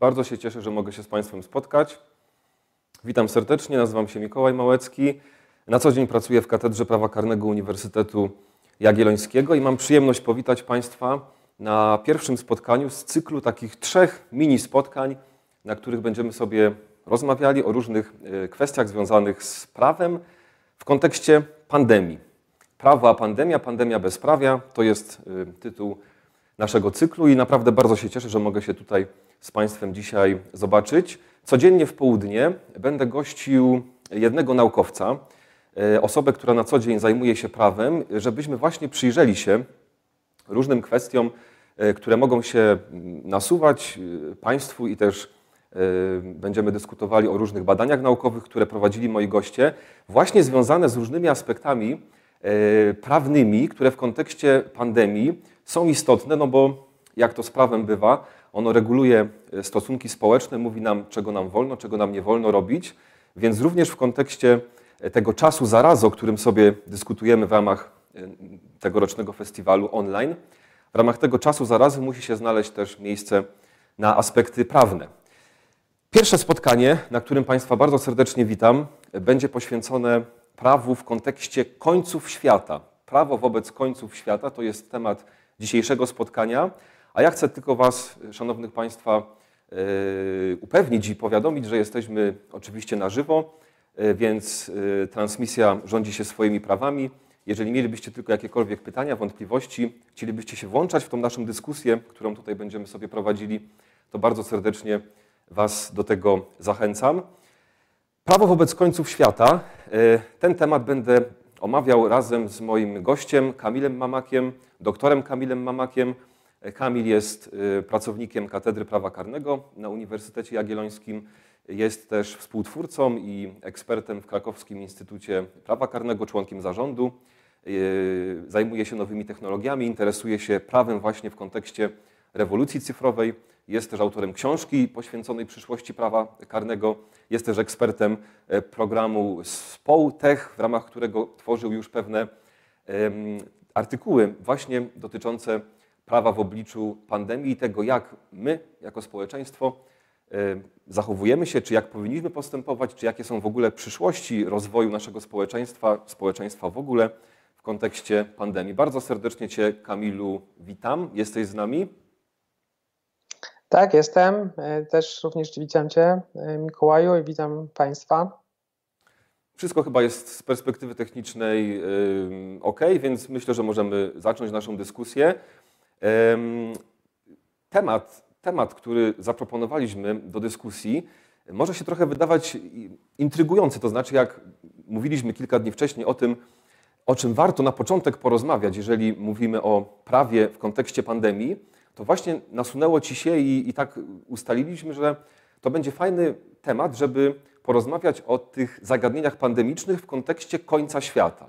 Bardzo się cieszę, że mogę się z Państwem spotkać. Witam serdecznie, nazywam się Mikołaj Małecki. Na co dzień pracuję w Katedrze Prawa Karnego Uniwersytetu Jagiellońskiego i mam przyjemność powitać Państwa na pierwszym spotkaniu z cyklu takich trzech mini spotkań, na których będziemy sobie rozmawiali o różnych e, kwestiach związanych z prawem w kontekście pandemii. Prawo a pandemia, pandemia bezprawia to jest e, tytuł naszego cyklu i naprawdę bardzo się cieszę, że mogę się tutaj z Państwem dzisiaj zobaczyć. Codziennie w południe będę gościł jednego naukowca, e, osobę, która na co dzień zajmuje się prawem, żebyśmy właśnie przyjrzeli się różnym kwestiom, e, które mogą się nasuwać e, Państwu i też będziemy dyskutowali o różnych badaniach naukowych, które prowadzili moi goście, właśnie związane z różnymi aspektami prawnymi, które w kontekście pandemii są istotne, no bo jak to z prawem bywa, ono reguluje e, stosunki społeczne, mówi nam, czego nam wolno, czego nam nie wolno robić, więc również w kontekście e, tego czasu zarazu, o którym sobie dyskutujemy w ramach e, tegorocznego festiwalu online, w ramach tego czasu zarazy musi się znaleźć też miejsce na aspekty prawne. Pierwsze spotkanie, na którym Państwa bardzo serdecznie witam, będzie poświęcone prawu w kontekście końców świata. Prawo wobec końców świata to jest temat dzisiejszego spotkania. A ja chcę tylko Was, Szanownych Państwa, e, upewnić i powiadomić, że jesteśmy oczywiście na żywo, e, więc e, transmisja rządzi się swoimi prawami. Jeżeli mielibyście tylko jakiekolwiek pytania, wątpliwości, chcielibyście się włączać w tą naszą dyskusję, którą tutaj będziemy sobie prowadzili, to bardzo serdecznie Was do tego zachęcam. Prawo wobec końców świata. Ten temat będę omawiał razem z moim gościem Kamilem Mamakiem, doktorem Kamilem Mamakiem. Kamil jest y, pracownikiem Katedry Prawa Karnego na Uniwersytecie Jagiellońskim. Jest też współtwórcą i ekspertem w Krakowskim Instytucie Prawa Karnego, członkiem zarządu. Y, zajmuje się nowymi technologiami, interesuje się prawem właśnie w kontekście rewolucji cyfrowej. Jest też autorem książki poświęconej przyszłości prawa karnego. Jest też ekspertem e, programu SPOU-TECH, w ramach którego tworzył już pewne artykuły właśnie dotyczące prawa w obliczu pandemii i tego, jak my jako społeczeństwo e, zachowujemy się, czy jak powinniśmy postępować, czy jakie są w ogóle przyszłości rozwoju naszego społeczeństwa, społeczeństwa w ogóle w kontekście pandemii. Bardzo serdecznie Cię, Kamilu, witam. Jesteś z nami? Tak, jestem. E, też również witam Cię, e, Mikołaju, i witam Państwa. Wszystko chyba jest z perspektywy technicznej ok, więc myślę, że możemy zacząć naszą dyskusję. Temat, temat, który zaproponowaliśmy do dyskusji, może się trochę wydawać intrygujący. To znaczy, jak mówiliśmy kilka dni wcześniej o tym, o czym warto na początek porozmawiać, jeżeli mówimy o prawie w kontekście pandemii, to właśnie nasunęło ci się i, i tak ustaliliśmy, że to będzie fajny temat, żeby porozmawiać o tych zagadnieniach pandemicznych w kontekście końca świata.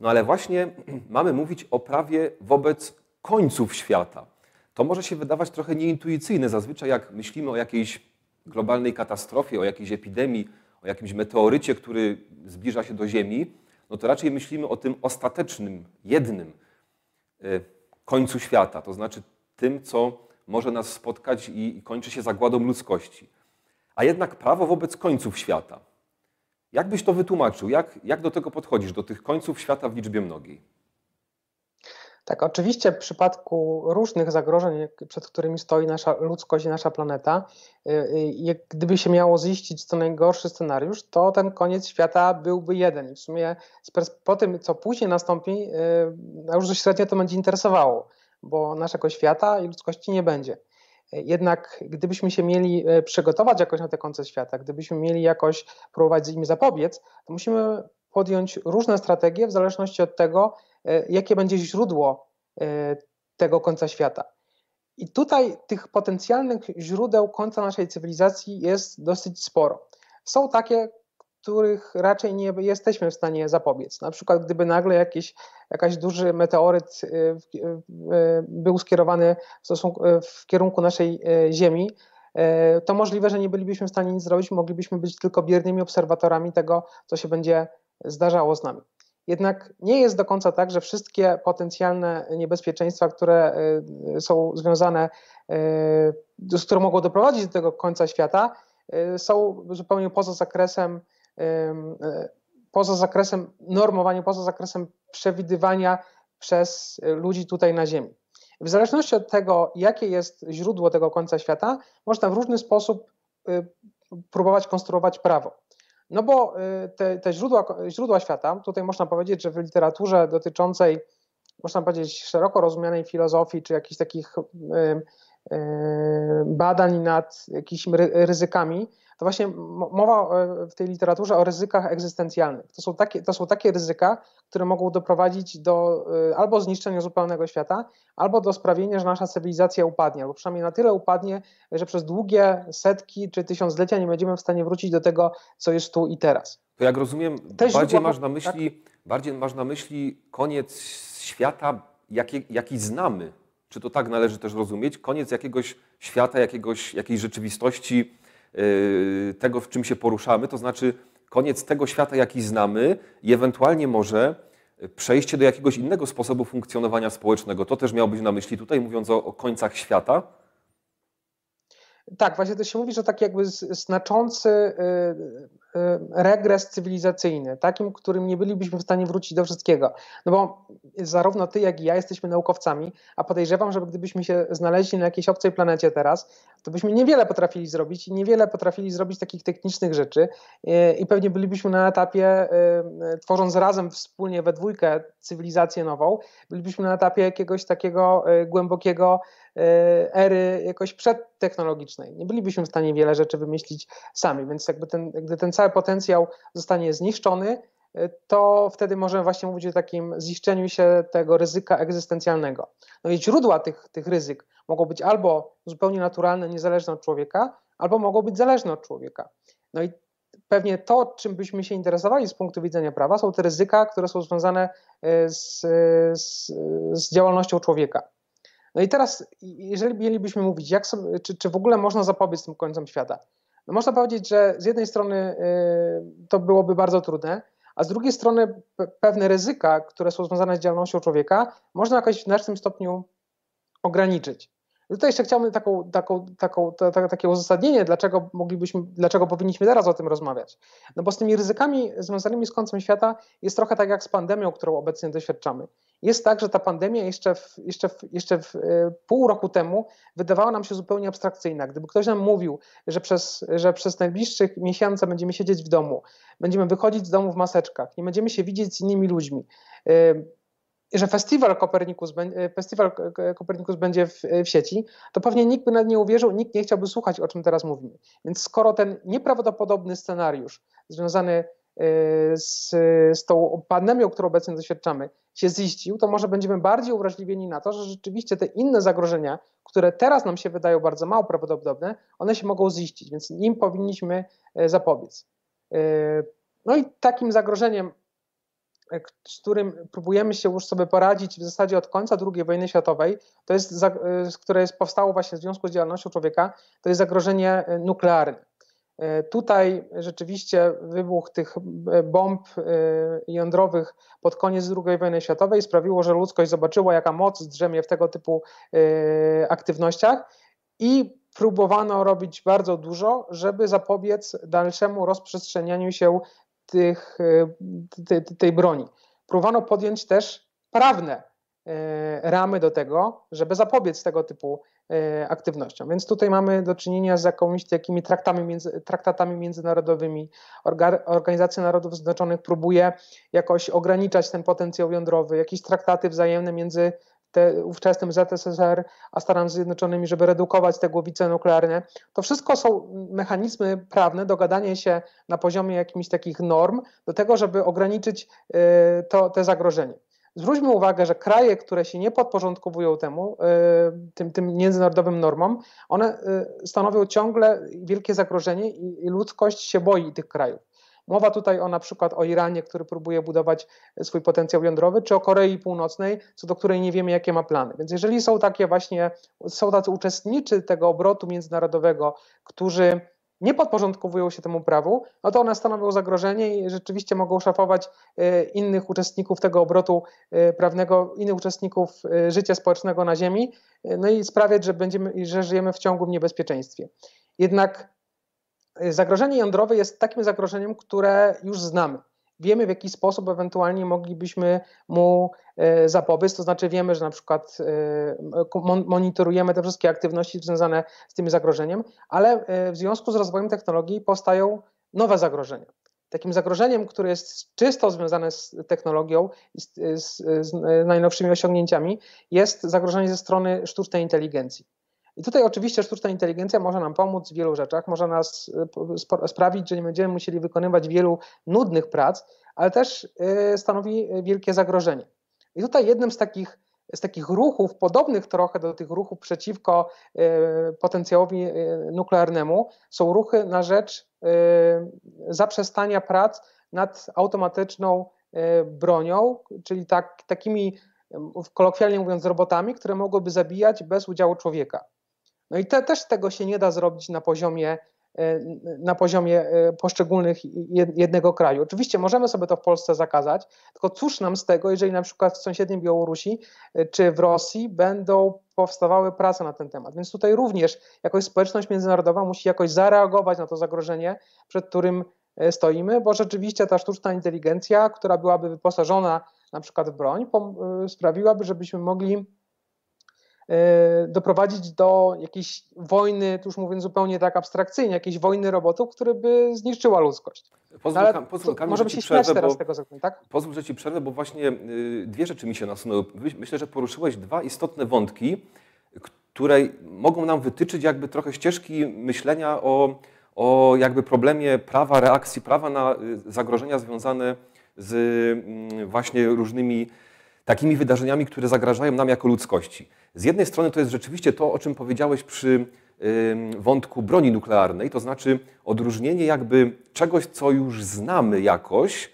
No ale właśnie mamy mówić o prawie wobec końców świata. To może się wydawać trochę nieintuicyjne. Zazwyczaj jak myślimy o jakiejś globalnej katastrofie, o jakiejś epidemii, o jakimś meteorycie, który zbliża się do Ziemi, no to raczej myślimy o tym ostatecznym, jednym y, końcu świata, to znaczy tym, co może nas spotkać i kończy się zagładą ludzkości. A jednak prawo wobec końców świata. Jak byś to wytłumaczył? Jak, jak do tego podchodzisz, do tych końców świata w liczbie mnogiej? Tak, oczywiście w przypadku różnych zagrożeń, przed którymi stoi nasza ludzkość i nasza planeta, y, y, gdyby się miało ziścić co najgorszy scenariusz, to ten koniec świata byłby jeden. W sumie po tym, co później nastąpi, y, już średnio to będzie interesowało, bo naszego świata i ludzkości nie będzie. Jednak gdybyśmy się mieli przygotować jakoś na te końce świata, gdybyśmy mieli jakoś próbować z nimi zapobiec, to musimy podjąć różne strategie w zależności od tego, E, jakie będzie źródło e, tego końca świata. I tutaj tych potencjalnych źródeł końca naszej cywilizacji jest dosyć sporo. Są takie, których raczej nie jesteśmy w stanie zapobiec. Na przykład, gdyby nagle jakiś, jakiś duży meteoryt e, był skierowany w, stosunku, w kierunku naszej Ziemi, to możliwe, że nie bylibyśmy w stanie nic zrobić, moglibyśmy być tylko biernymi obserwatorami tego, co się będzie zdarzało z nami. jednak nie jest do końca tak, że wszystkie potencjalne niebezpieczeństwa, które są związane, które mogą doprowadzić do tego końca świata, są zupełnie poza zakresem poza zakresem normowania, poza zakresem przewidywania przez ludzi tutaj na Ziemi. W zależności od tego, jakie jest źródło tego końca świata, można w różny sposób y, próbować konstruować prawo. No bo y, te, te źródła, źródła świata, tutaj można powiedzieć, że w literaturze dotyczącej, można powiedzieć, szeroko rozumianej filozofii, czy jakichś takich y, badań nad jakimiś ryzykami, to właśnie mowa e, w tej literaturze o ryzykach egzystencjalnych. To są takie, to są takie ryzyka, które mogą doprowadzić do e, albo zniszczenia zupełnego świata, albo do sprawienia, że nasza cywilizacja upadnie, albo przynajmniej na tyle upadnie, że przez długie setki czy tysiąclecia nie będziemy w stanie wrócić do tego, co jest tu i teraz. To jak rozumiem, bardziej masz na myśli, tak? bardziej masz na myśli koniec świata, jaki, jaki znamy. Czy to tak należy też rozumieć? Koniec jakiegoś świata, jakiegoś, jakiejś rzeczywistości, tego, w czym się poruszamy, to znaczy koniec tego świata, jaki znamy i ewentualnie może przejście do jakiegoś innego sposobu funkcjonowania społecznego. To też miał być na myśli tutaj, mówiąc o, o końcach świata. Tak, właśnie to się mówi, że taki jakby znaczący y, y, regres cywilizacyjny, takim, którym nie bylibyśmy w stanie wrócić do wszystkiego. No bo zarówno ty, jak i ja jesteśmy naukowcami, a podejrzewam, że gdybyśmy się znaleźli na jakiejś obcej planecie teraz, to byśmy niewiele potrafili zrobić i niewiele potrafili zrobić takich technicznych rzeczy y, i pewnie bylibyśmy na etapie, tworząc razem wspólnie we dwójkę cywilizację nową, bylibyśmy na etapie jakiegoś takiego głębokiego ery jakoś przedtechnologicznej. Nie bylibyśmy w stanie wiele rzeczy wymyślić sami, więc jakby ten, gdy ten cały potencjał zostanie zniszczony, e, to wtedy możemy właśnie mówić o takim ziszczeniu się tego ryzyka egzystencjalnego. No i źródła tych, tych ryzyk mogą być albo zupełnie naturalne, niezależne od człowieka, albo mogą być zależne od człowieka. No i pewnie to, czym byśmy się interesowali z punktu widzenia prawa, są te ryzyka, które są związane e, z, z, z działalnością człowieka. No i teraz, jeżeli mielibyśmy mówić, jak sobie, czy, czy w ogóle można zapobiec tym końcom świata, no można powiedzieć, że z jednej strony y, to byłoby bardzo trudne, a z drugiej strony pewne ryzyka, które są związane z działalnością człowieka, można jakoś w znacznym stopniu ograniczyć. Tutaj jeszcze chciałbym taką, taką, taką, ta, ta, takie uzasadnienie, dlaczego moglibyśmy, dlaczego powinniśmy teraz o tym rozmawiać. No bo z tymi ryzykami związanymi z końcem świata jest trochę tak jak z pandemią, którą obecnie doświadczamy. Jest tak, że ta pandemia jeszcze, w, jeszcze, w, jeszcze w, e, pół roku temu wydawała nam się zupełnie abstrakcyjna. Gdyby ktoś nam mówił, że przez, że przez najbliższych miesiące będziemy siedzieć w domu, będziemy wychodzić z domu w maseczkach, nie będziemy się widzieć z innymi ludźmi, e, że festiwal Kopernikus, e, festiwal Kopernikus będzie w, w, sieci, to pewnie nikt by nawet nie uwierzył, nikt nie chciałby słuchać, o czym teraz mówimy. Więc skoro ten nieprawdopodobny scenariusz związany z, z tą pandemią, którą obecnie doświadczamy, się ziścił, to może będziemy bardziej uwrażliwieni na to, że rzeczywiście te inne zagrożenia, które teraz nam się wydają bardzo mało prawdopodobne, one się mogą ziścić, więc im powinniśmy e, zapobiec. E, no i takim zagrożeniem, e, z którym próbujemy się już sobie poradzić w zasadzie od końca II wojny światowej, to jest, które jest powstało właśnie w związku z działalnością człowieka, to jest zagrożenie nuklearne. E, tutaj rzeczywiście wybuch tych e, bomb e, jądrowych pod koniec II wojny światowej sprawiło, że ludzkość zobaczyła, jaka moc drzemie w tego typu aktywnościach i próbowano robić bardzo dużo, żeby zapobiec dalszemu rozprzestrzenianiu się tych, tej, tej broni. Próbowano podjąć też prawne ramy do tego, żeby zapobiec tego typu E, aktywnością. Więc tutaj mamy do czynienia z jakimiś takimi traktami między, traktatami międzynarodowymi. Organizacja Narodów Zjednoczonych próbuje jakoś ograniczać ten potencjał jądrowy, jakieś traktaty wzajemne między te, ówczesnym ZSSR a Stanami Zjednoczonymi, żeby redukować te głowice nuklearne. To wszystko są mechanizmy prawne do gadania się na poziomie jakimiś takich norm do tego, żeby ograniczyć e, to, te zagrożenie. Zwróćmy uwagę, że kraje, które się nie podporządkowują temu, y, tym, tym międzynarodowym normom, one y, stanowią ciągle wielkie zagrożenie i ludzkość się boi tych krajów. Mowa tutaj o na przykład o Iranie, który próbuje budować swój potencjał jądrowy, czy o Korei Północnej, co do której nie wiemy, jakie ma plany. Więc jeżeli są takie właśnie, są tacy uczestnicy tego obrotu międzynarodowego, którzy nie podporządkowują się temu prawu, no to one stanowią zagrożenie i rzeczywiście mogą szafować e, innych uczestników tego obrotu e, prawnego, innych uczestników e, życia społecznego na Ziemi, no i sprawiać, że, będziemy, że żyjemy w ciągłym niebezpieczeństwie. Jednak zagrożenie jądrowe jest takim zagrożeniem, które już znamy wiemy w jaki sposób ewentualnie moglibyśmy mu e, zapobiec, to znaczy wiemy, że na przykład e, monitorujemy te wszystkie aktywności związane z tym zagrożeniem, ale e, w związku z rozwojem technologii powstają nowe zagrożenia. Takim zagrożeniem, które jest czysto związane z technologią i z, z, z najnowszymi osiągnięciami, jest zagrożenie ze strony sztucznej inteligencji. I tutaj oczywiście sztuczna inteligencja może nam pomóc w wielu rzeczach, może nas e, sprawić, że nie będziemy musieli wykonywać wielu nudnych prac, ale też e, stanowi wielkie zagrożenie. I tutaj jednym z takich, z takich ruchów, podobnych trochę do tych ruchów przeciwko e, potencjałowi nuklearnemu, są ruchy na rzecz zaprzestania prac nad automatyczną bronią, czyli tak, takimi kolokwialnie mówiąc, robotami, które mogłyby zabijać bez udziału człowieka. No i te, też tego się nie da zrobić na poziomie, e, na poziomie e, poszczególnych jednego kraju. Oczywiście możemy sobie to w Polsce zakazać, tylko cóż nam z tego, jeżeli na przykład w sąsiedniej Białorusi e, czy w Rosji będą powstawały prace na ten temat. Więc tutaj również jakoś społeczność międzynarodowa musi jakoś zareagować na to zagrożenie, przed którym stoimy, bo rzeczywiście ta sztuczna inteligencja, która byłaby wyposażona na przykład w broń, sprawiłaby, żebyśmy mogli doprowadzić do jakiejś wojny, tu już mówiąc zupełnie tak abstrakcyjnie, jakiejś wojny robotów, które by zniszczyła ludzkość. Pozwól, no, pozwól, Kamil, możemy się śmiać teraz tego zakonu, tak? Pozwól, że Ci przerwę, bo właśnie y, dwie rzeczy mi się nasunęły. Myślę, że poruszyłeś dwa istotne wątki, które mogą nam wytyczyć jakby trochę ścieżki myślenia o, o jakby problemie prawa, reakcji prawa na y, zagrożenia związane z mm, właśnie różnymi takimi wydarzeniami, które zagrażają nam jako ludzkości. Z jednej strony to jest rzeczywiście to, o czym powiedziałeś przy wątku broni nuklearnej, to znaczy odróżnienie jakby czegoś, co już znamy jakoś,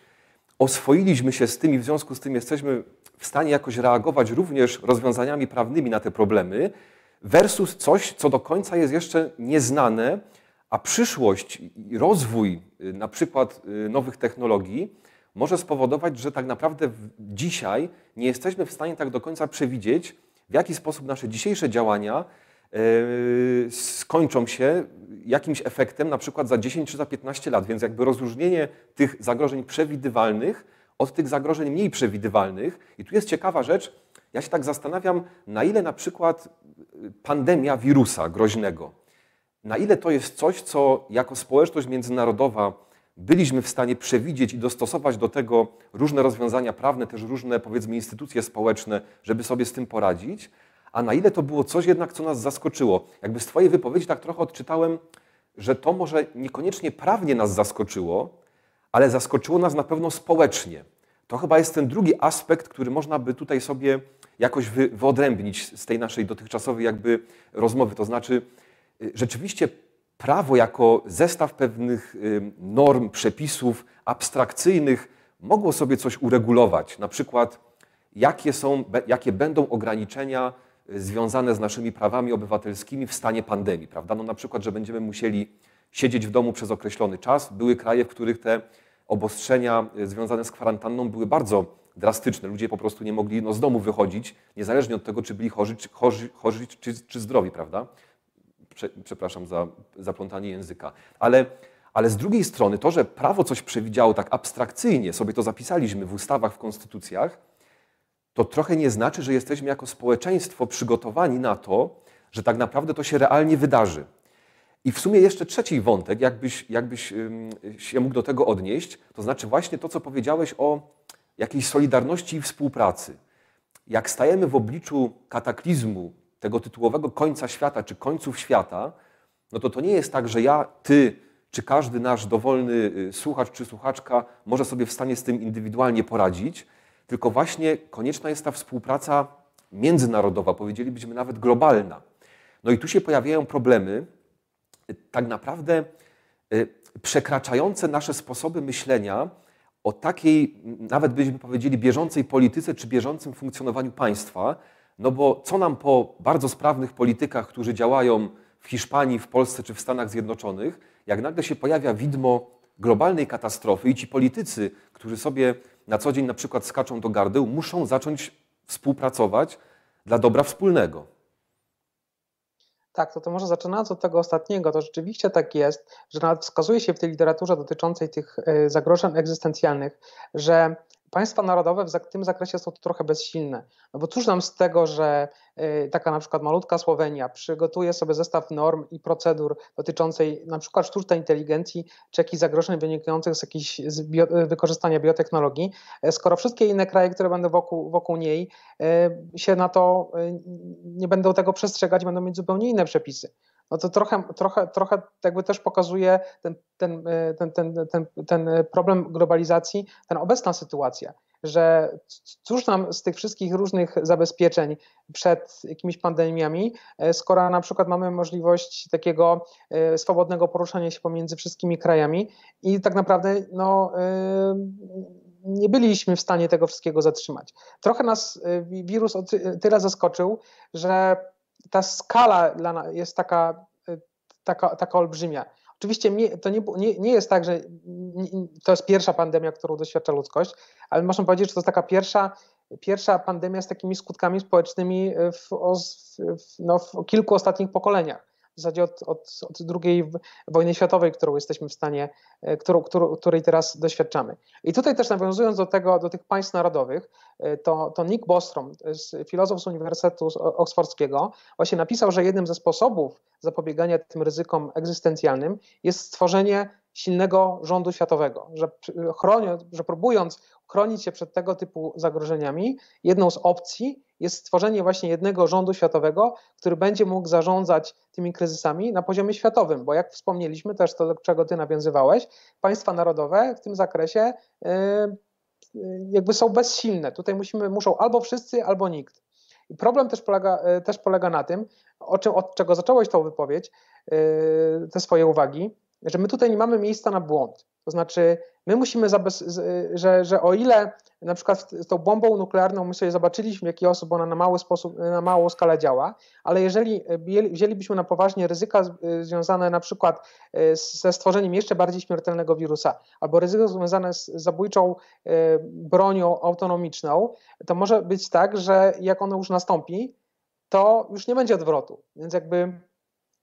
oswoiliśmy się z tym i w związku z tym jesteśmy w stanie jakoś reagować również rozwiązaniami prawnymi na te problemy, versus coś, co do końca jest jeszcze nieznane, a przyszłość i rozwój y, na przykład y, nowych technologii może spowodować, że tak naprawdę dzisiaj nie jesteśmy w stanie tak do końca przewidzieć, w jaki sposób nasze dzisiejsze działania e, skończą się jakimś efektem, na przykład za 10 czy za 15 lat. Więc jakby rozróżnienie tych zagrożeń przewidywalnych od tych zagrożeń mniej przewidywalnych. I tu jest ciekawa rzecz. Ja się tak zastanawiam, na ile na przykład pandemia wirusa groźnego, na ile to jest coś, co jako społeczność międzynarodowa byliśmy w stanie przewidzieć i dostosować do tego różne rozwiązania prawne, też różne, powiedzmy, instytucje społeczne, żeby sobie z tym poradzić, a na ile to było coś jednak, co nas zaskoczyło. Jakby z Twojej wypowiedzi tak trochę odczytałem, że to może niekoniecznie prawnie nas zaskoczyło, ale zaskoczyło nas na pewno społecznie. To chyba jest ten drugi aspekt, który można by tutaj sobie jakoś wy, wyodrębnić z tej naszej dotychczasowej jakby rozmowy. To znaczy, y, rzeczywiście prawo jako zestaw pewnych norm, przepisów abstrakcyjnych mogło sobie coś uregulować. Na przykład, jakie, są, jakie będą ograniczenia y, związane z naszymi prawami obywatelskimi w stanie pandemii. Prawda? No na przykład, że będziemy musieli siedzieć w domu przez określony czas. Były kraje, w których te obostrzenia y, związane z kwarantanną były bardzo drastyczne. Ludzie po prostu nie mogli no, z domu wychodzić, niezależnie od tego, czy byli chorzy, chorzy, chorzy czy, czy zdrowi. Prawda? Przepraszam za zaplątanie języka. Ale, ale z drugiej strony to, że prawo coś przewidziało tak abstrakcyjnie, sobie to zapisaliśmy w ustawach, w konstytucjach, to trochę nie znaczy, że jesteśmy jako społeczeństwo przygotowani na to, że tak naprawdę to się realnie wydarzy. I w sumie jeszcze trzeci wątek, jakbyś, jakbyś się mógł do tego odnieść, to znaczy właśnie to, co powiedziałeś o jakiejś solidarności i współpracy. Jak stajemy w obliczu kataklizmu, tego tytułowego końca świata, czy końców świata, no to to nie jest tak, że ja, ty, czy każdy nasz dowolny y, słuchacz czy słuchaczka może sobie w stanie z tym indywidualnie poradzić, tylko właśnie konieczna jest ta współpraca międzynarodowa, powiedzielibyśmy nawet globalna. No i tu się pojawiają problemy, y, tak naprawdę y, przekraczające nasze sposoby myślenia o takiej, nawet byśmy powiedzieli, bieżącej polityce czy bieżącym funkcjonowaniu państwa, no bo co nam po bardzo sprawnych politykach, którzy działają w Hiszpanii, w Polsce czy w Stanach Zjednoczonych, jak nagle się pojawia widmo globalnej katastrofy i ci politycy, którzy sobie na co dzień na przykład skaczą do gardeł, muszą zacząć współpracować dla dobra wspólnego. Tak, to, to może zaczynając od tego ostatniego, to rzeczywiście tak jest, że nawet wskazuje się w tej literaturze dotyczącej tych e, zagrożeń egzystencjalnych, że państwa narodowe w tym zakresie są trochę bezsilne. No bo cóż nam z tego, że y, taka na przykład malutka Słowenia przygotuje sobie zestaw norm i procedur dotyczącej na przykład sztucznej inteligencji czy jakichś zagrożeń wynikających z jakichś z bio, wykorzystania biotechnologii, e, skoro wszystkie inne kraje, które będą wokół, wokół niej e, się na to nie będą tego przestrzegać, będą mieć zupełnie inne przepisy no to trochę, trochę, trochę jakby też pokazuje ten, ten, ten, ten, ten, ten problem globalizacji, ten obecna sytuacja, że cóż nam z tych wszystkich różnych zabezpieczeń przed jakimiś pandemiami, skoro na przykład mamy możliwość takiego swobodnego poruszania się pomiędzy wszystkimi krajami i tak naprawdę no, nie byliśmy w stanie tego wszystkiego zatrzymać. Trochę nas wirus tyle zaskoczył, że ta skala jest taka, y, taka, taka olbrzymia. Oczywiście to nie, nie, nie jest tak, że to jest pierwsza pandemia, którą doświadcza ludzkość, ale można powiedzieć, że to jest taka pierwsza, pierwsza pandemia z takimi skutkami społecznymi w, w, no, w kilku ostatnich pokoleniach zasadzie od, od, od II wojny światowej, którą jesteśmy w stanie, e, którą, którą, której teraz doświadczamy. I tutaj też nawiązując do tego, do tych państw narodowych, e, to, to Nick Bostrom, filozof z Uniwersytetu Oksfordzkiego, właśnie napisał, że jednym ze sposobów zapobiegania tym ryzykom egzystencjalnym jest stworzenie silnego rządu światowego, że, chroniąc, że próbując chronić się przed tego typu zagrożeniami, jedną z opcji jest stworzenie właśnie jednego rządu światowego, który będzie mógł zarządzać tymi kryzysami na poziomie światowym, bo jak wspomnieliśmy, też to, do czego ty nawiązywałeś, państwa narodowe w tym zakresie yy, jakby są bezsilne. Tutaj musimy, muszą albo wszyscy, albo nikt. I problem też polega, yy, też polega na tym, o czym, od czego zacząłeś tą wypowiedź, yy, te swoje uwagi, że my tutaj nie mamy miejsca na błąd. To znaczy, my musimy, że, że o ile na przykład z tą bombą nuklearną my sobie zobaczyliśmy, w jaki sposób ona na mały sposób, na małą skalę działa, ale jeżeli wzięlibyśmy na poważnie ryzyka związane na przykład ze stworzeniem jeszcze bardziej śmiertelnego wirusa, albo ryzyko związane z zabójczą bronią autonomiczną, to może być tak, że jak ono już nastąpi, to już nie będzie odwrotu. Więc jakby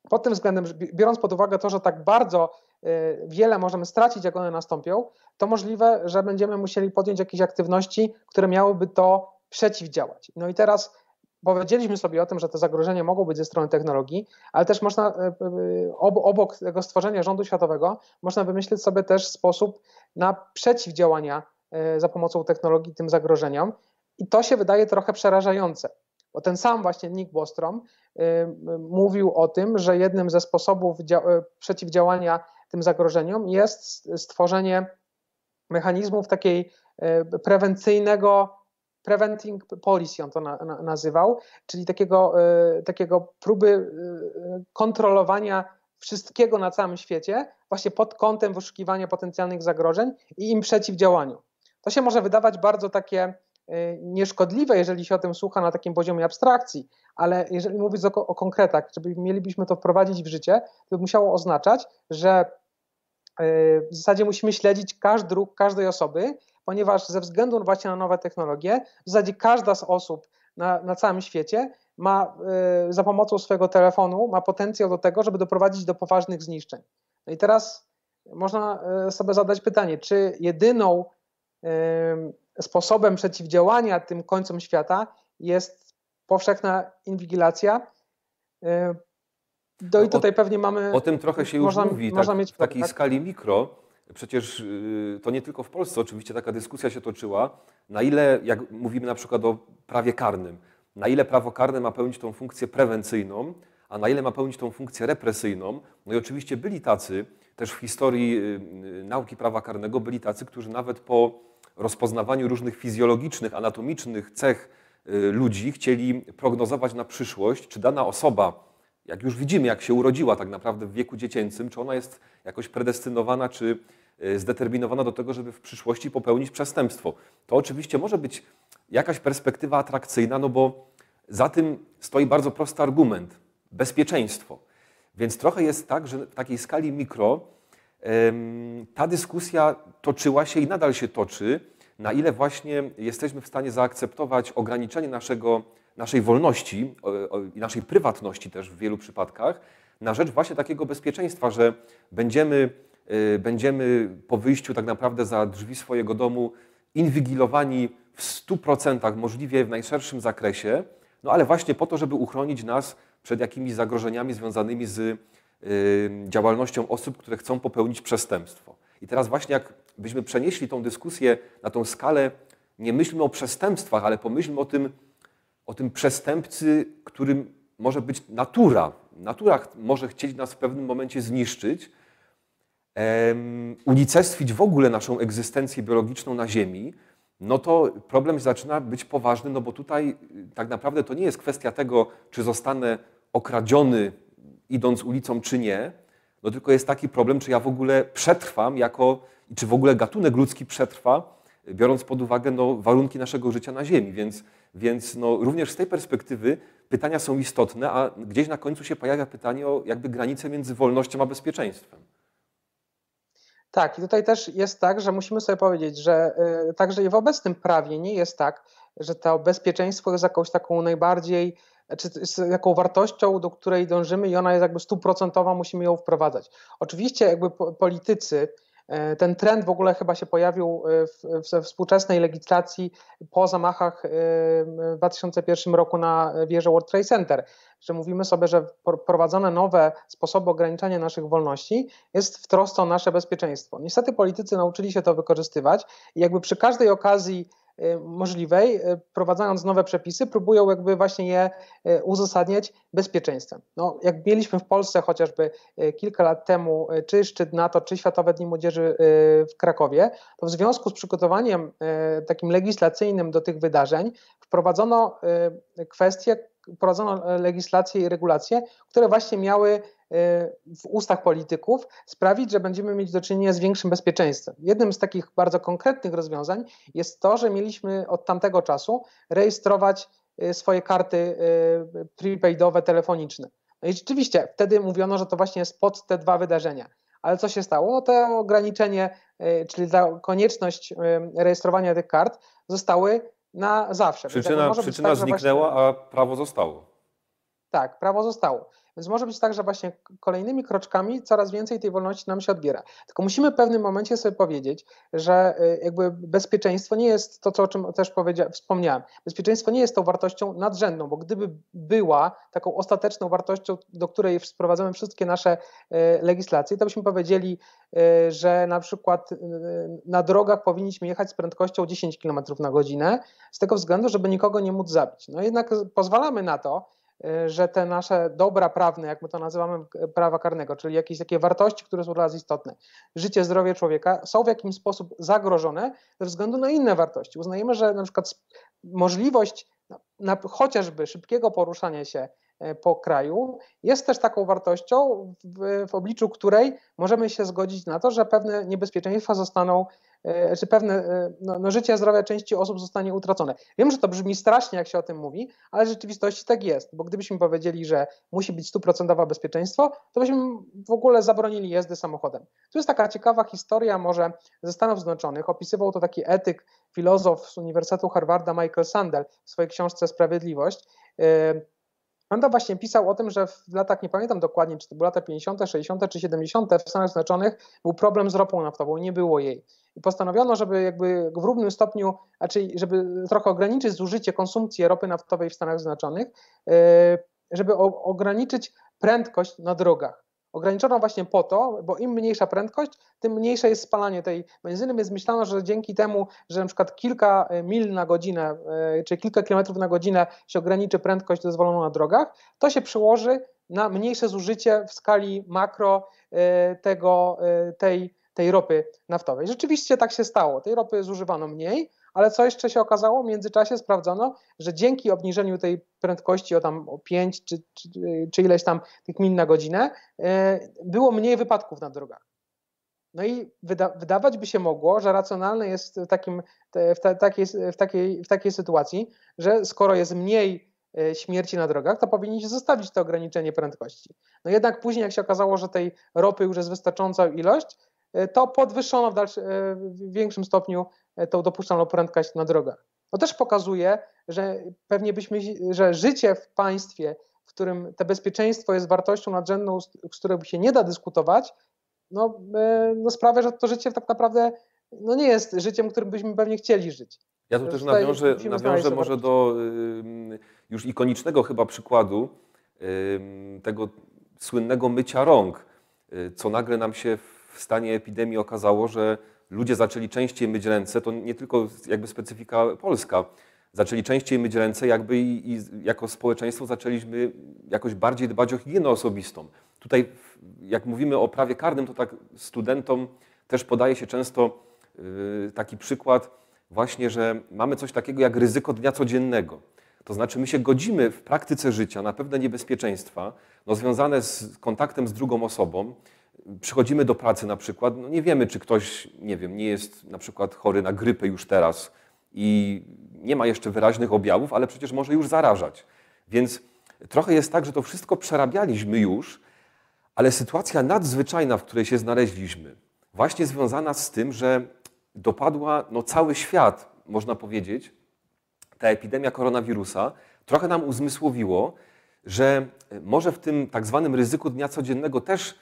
pod tym względem, biorąc pod uwagę to, że tak bardzo y, wiele możemy stracić, jak one nastąpią, to możliwe, że będziemy musieli podjąć jakieś aktywności, które miałyby to przeciwdziałać. No i teraz powiedzieliśmy sobie o tym, że te zagrożenia mogą być ze strony technologii, ale też można y, y, obok tego stworzenia rządu światowego, można wymyślić sobie też sposób na przeciwdziałania za pomocą technologii tym zagrożeniom. I to się wydaje trochę przerażające. Bo ten sam właśnie Nick Bostrom y, y, mówił o tym, że jednym ze sposobów y, przeciwdziałania tym zagrożeniom jest stworzenie mechanizmów takiej prewencyjnego preventing policy, on to na, na, nazywał, czyli takiego, takiego próby kontrolowania wszystkiego na całym świecie, właśnie pod kątem wyszukiwania potencjalnych zagrożeń i im przeciwdziałaniu. To się może wydawać bardzo takie nieszkodliwe, jeżeli się o tym słucha na takim poziomie abstrakcji, ale jeżeli mówić o, o konkretach, żeby mielibyśmy to wprowadzić w życie, to by musiało oznaczać, że y, w zasadzie musimy śledzić każdy ruch każdej osoby, ponieważ ze względu właśnie na nowe technologie, w zasadzie każda z osób na, na całym świecie ma y, za pomocą swojego telefonu ma potencjał do tego, żeby doprowadzić do poważnych zniszczeń. No i teraz można sobie zadać pytanie, czy jedyną sposobem przeciwdziałania tym końcom świata jest powszechna inwigilacja. No i tutaj o, pewnie mamy. O tym trochę się już można, mówi, można tak, mieć, w takiej tak? skali mikro. Przecież y, to nie tylko w Polsce, oczywiście taka dyskusja się toczyła, na ile, jak mówimy na przykład o prawie karnym, na ile prawo karne ma pełnić tą funkcję prewencyjną, a na ile ma pełnić tą funkcję represyjną. No i oczywiście byli tacy, też w historii y, y, nauki prawa karnego byli tacy, którzy nawet po rozpoznawaniu różnych fizjologicznych, anatomicznych cech y, ludzi chcieli prognozować na przyszłość, czy dana osoba, jak już widzimy, jak się urodziła tak naprawdę w wieku dziecięcym, czy ona jest jakoś predestynowana, czy y, zdeterminowana do tego, żeby w przyszłości popełnić przestępstwo. To oczywiście może być jakaś perspektywa atrakcyjna, no bo za tym stoi bardzo prosty argument bezpieczeństwo. Więc trochę jest tak, że w takiej skali mikro ta dyskusja toczyła się i nadal się toczy, na ile właśnie jesteśmy w stanie zaakceptować ograniczenie naszego, naszej wolności i naszej prywatności też w wielu przypadkach na rzecz właśnie takiego bezpieczeństwa, że będziemy, y, będziemy po wyjściu tak naprawdę za drzwi swojego domu inwigilowani w 100%, możliwie w najszerszym zakresie, no ale właśnie po to, żeby uchronić nas przed jakimiś zagrożeniami związanymi z działalnością osób, które chcą popełnić przestępstwo. I teraz właśnie jakbyśmy przenieśli tą dyskusję na tą skalę, nie myślmy o przestępstwach, ale pomyślmy o tym, o tym przestępcy, którym może być natura. Natura może chcieć nas w pewnym momencie zniszczyć, um, unicestwić w ogóle naszą egzystencję biologiczną na Ziemi, no to problem zaczyna być poważny, no bo tutaj y, tak naprawdę to nie jest kwestia tego, czy zostanę okradziony idąc ulicą, czy nie, no tylko jest taki problem, czy ja w ogóle przetrwam jako, czy w ogóle gatunek ludzki przetrwa, biorąc pod uwagę no, warunki naszego życia na Ziemi. Więc, więc no, również z tej perspektywy pytania są istotne, a gdzieś na końcu się pojawia pytanie o jakby granicę między wolnością a bezpieczeństwem. Tak, i tutaj też jest tak, że musimy sobie powiedzieć, że y, także i w obecnym prawie nie jest tak, że to bezpieczeństwo jest jakąś taką najbardziej, czy z jaką wartością, do której dążymy i ona jest jakby stuprocentowa, musimy ją wprowadzać. Oczywiście jakby politycy, E, ten trend w ogóle chyba się pojawił e, we współczesnej legislacji po zamachach e, w 2001 roku na wieżę World Trade Center, że mówimy sobie, że prowadzone nowe sposoby ograniczania naszych wolności jest w trosce o nasze bezpieczeństwo. Niestety politycy nauczyli się to wykorzystywać i jakby przy każdej okazji możliwej, y, wprowadzając nowe przepisy, próbują jakby właśnie je y, uzasadniać bezpieczeństwem. No, jak mieliśmy w Polsce chociażby kilka lat temu, czy szczyt NATO, czy Światowe Dni Młodzieży w Krakowie, to w związku z przygotowaniem takim legislacyjnym do tych wydarzeń wprowadzono kwestie, wprowadzono legislacje i regulacje, które właśnie miały w ustach polityków sprawić, że będziemy mieć do czynienia z większym bezpieczeństwem. Jednym z takich bardzo konkretnych rozwiązań jest to, że mieliśmy od tamtego czasu rejestrować y, swoje karty y, prepaidowe telefoniczne. No i rzeczywiście wtedy mówiono, że to właśnie jest pod te dwa wydarzenia. Ale co się stało? No to ograniczenie, y, czyli ta konieczność rejestrowania tych kart zostały na zawsze. Przyczyna, przyczyna tak, zniknęła, właśnie... a prawo zostało. Tak, prawo zostało. Więc może być tak, że właśnie kolejnymi kroczkami coraz więcej tej wolności nam się odbiera. Tylko musimy w pewnym momencie sobie powiedzieć, że y, jakby bezpieczeństwo nie jest to, o czym też wspomniałem. Bezpieczeństwo nie jest tą wartością nadrzędną, bo gdyby była taką ostateczną wartością, do której sprowadzamy wszystkie nasze y, legislacje, to byśmy powiedzieli, y, że na przykład na drogach powinniśmy jechać z prędkością 10 km na godzinę, z tego względu, żeby nikogo nie móc zabić. No jednak pozwalamy na to, że te nasze dobra prawne, jak my to nazywamy prawa karnego, czyli jakieś takie wartości, które są dla nas istotne, życie, zdrowie człowieka, są w jakiś sposób zagrożone ze względu na inne wartości. Uznajemy, że na przykład możliwość na, chociażby szybkiego poruszania się e, po kraju jest też taką wartością, w, w obliczu której możemy się zgodzić na to, że pewne niebezpieczeństwa zostaną czy pewne e, no, no, życie, zdrowia części osób zostanie utracone. Wiem, że to brzmi strasznie, jak się o tym mówi, ale w rzeczywistości tak jest, bo gdybyśmy powiedzieli, że musi być stuprocentowe bezpieczeństwo, to byśmy w ogóle zabronili jazdy samochodem. Tu jest taka ciekawa historia może ze Stanów Zjednoczonych. Opisywał to taki etyk, filozof z Uniwersytetu Harvarda Michael Sandel w swojej książce Sprawiedliwość. E, on tam właśnie pisał o tym, że w latach, nie pamiętam dokładnie, czy to były lata 50., 60. czy 70. w Stanach Zjednoczonych był problem z ropą naftową, nie było jej. I postanowiono, żeby jakby w równym stopniu, znaczy żeby trochę ograniczyć zużycie konsumpcji ropy naftowej w Stanach Zjednoczonych, e, żeby ograniczyć prędkość na drogach. Ograniczono właśnie po to, bo im mniejsza prędkość, tym mniejsze jest spalanie tej benzyny, więc myślano, że dzięki temu, że na przykład kilka e, mil na godzinę, e, czy kilka kilometrów na godzinę się ograniczy prędkość dozwoloną na drogach, to się przyłoży na mniejsze zużycie w skali makro tego, tej tej ropy naftowej. Rzeczywiście tak się stało. Tej ropy zużywano mniej, ale co jeszcze się okazało? W międzyczasie sprawdzono, że dzięki obniżeniu tej prędkości o tam o 5 czy, czy, czy ileś tam tych mil na godzinę, e, było mniej wypadków na drogach. No i wyda wydawać by się mogło, że racjonalne jest w, takim, w, takiej, w, takiej, w takiej sytuacji, że skoro jest mniej e, śmierci na drogach, to powinniśmy zostawić to ograniczenie prędkości. No jednak później, jak się okazało, że tej ropy już jest wystarczająca ilość, to podwyższono w, dalszy, w większym stopniu tą dopuszczalną prędkość na drogach. To też pokazuje, że pewnie byśmy, że życie w państwie, w którym to bezpieczeństwo jest wartością nadrzędną, z którą się nie da dyskutować, no, no sprawia, że to życie tak naprawdę no nie jest życiem, którym byśmy pewnie chcieli żyć. Ja tu też nawiążę, nawiążę może do już ikonicznego chyba przykładu tego słynnego mycia rąk, y, co nagle nam się w stanie epidemii okazało, że ludzie zaczęli częściej myć ręce, to nie tylko jakby specyfika polska, zaczęli częściej myć ręce jakby i, i jako społeczeństwo zaczęliśmy jakoś bardziej dbać o higienę osobistą. Tutaj jak mówimy o prawie karnym, to tak studentom też podaje się często y, taki przykład właśnie, że mamy coś takiego jak ryzyko dnia codziennego. To znaczy my się godzimy w praktyce życia na pewne niebezpieczeństwa no, związane z kontaktem z drugą osobą. Przychodzimy do pracy na przykład, no nie wiemy, czy ktoś, nie wiem, nie jest na przykład chory na grypę już teraz i nie ma jeszcze wyraźnych objawów, ale przecież może już zarażać. Więc trochę jest tak, że to wszystko przerabialiśmy już, ale sytuacja nadzwyczajna, w której się znaleźliśmy, właśnie związana z tym, że dopadła no, cały świat, można powiedzieć, ta epidemia koronawirusa, trochę nam uzmysłowiło, że może w tym tak zwanym ryzyku dnia codziennego też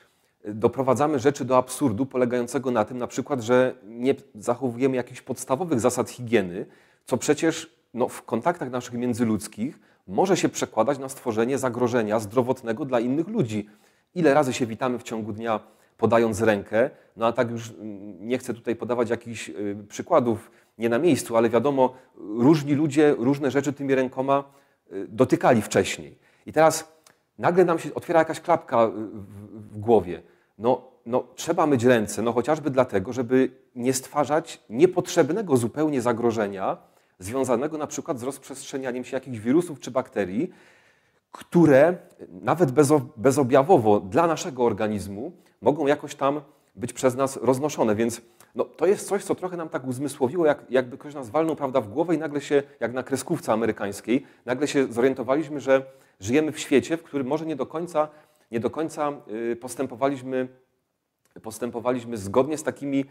doprowadzamy rzeczy do absurdu polegającego na tym na przykład, że nie zachowujemy jakichś podstawowych zasad higieny, co przecież no, w kontaktach naszych międzyludzkich może się przekładać na stworzenie zagrożenia zdrowotnego dla innych ludzi. Ile razy się witamy w ciągu dnia podając rękę, no a tak już mm, nie chcę tutaj podawać jakichś y, przykładów nie na miejscu, ale wiadomo, różni ludzie różne rzeczy tymi rękoma y, dotykali wcześniej. I teraz nagle nam się otwiera jakaś klapka y, w głowie. No, no, trzeba myć ręce, no chociażby dlatego, żeby nie stwarzać niepotrzebnego zupełnie zagrożenia związanego na przykład z rozprzestrzenianiem się jakichś wirusów czy bakterii, które nawet bezobjawowo dla naszego organizmu mogą jakoś tam być przez nas roznoszone. Więc no, to jest coś, co trochę nam tak uzmysłowiło, jak, jakby ktoś nas walnął prawda, w głowę i nagle się, jak na kreskówce amerykańskiej, nagle się zorientowaliśmy, że żyjemy w świecie, w którym może nie do końca, nie do końca y, postępowaliśmy, postępowaliśmy zgodnie z takimi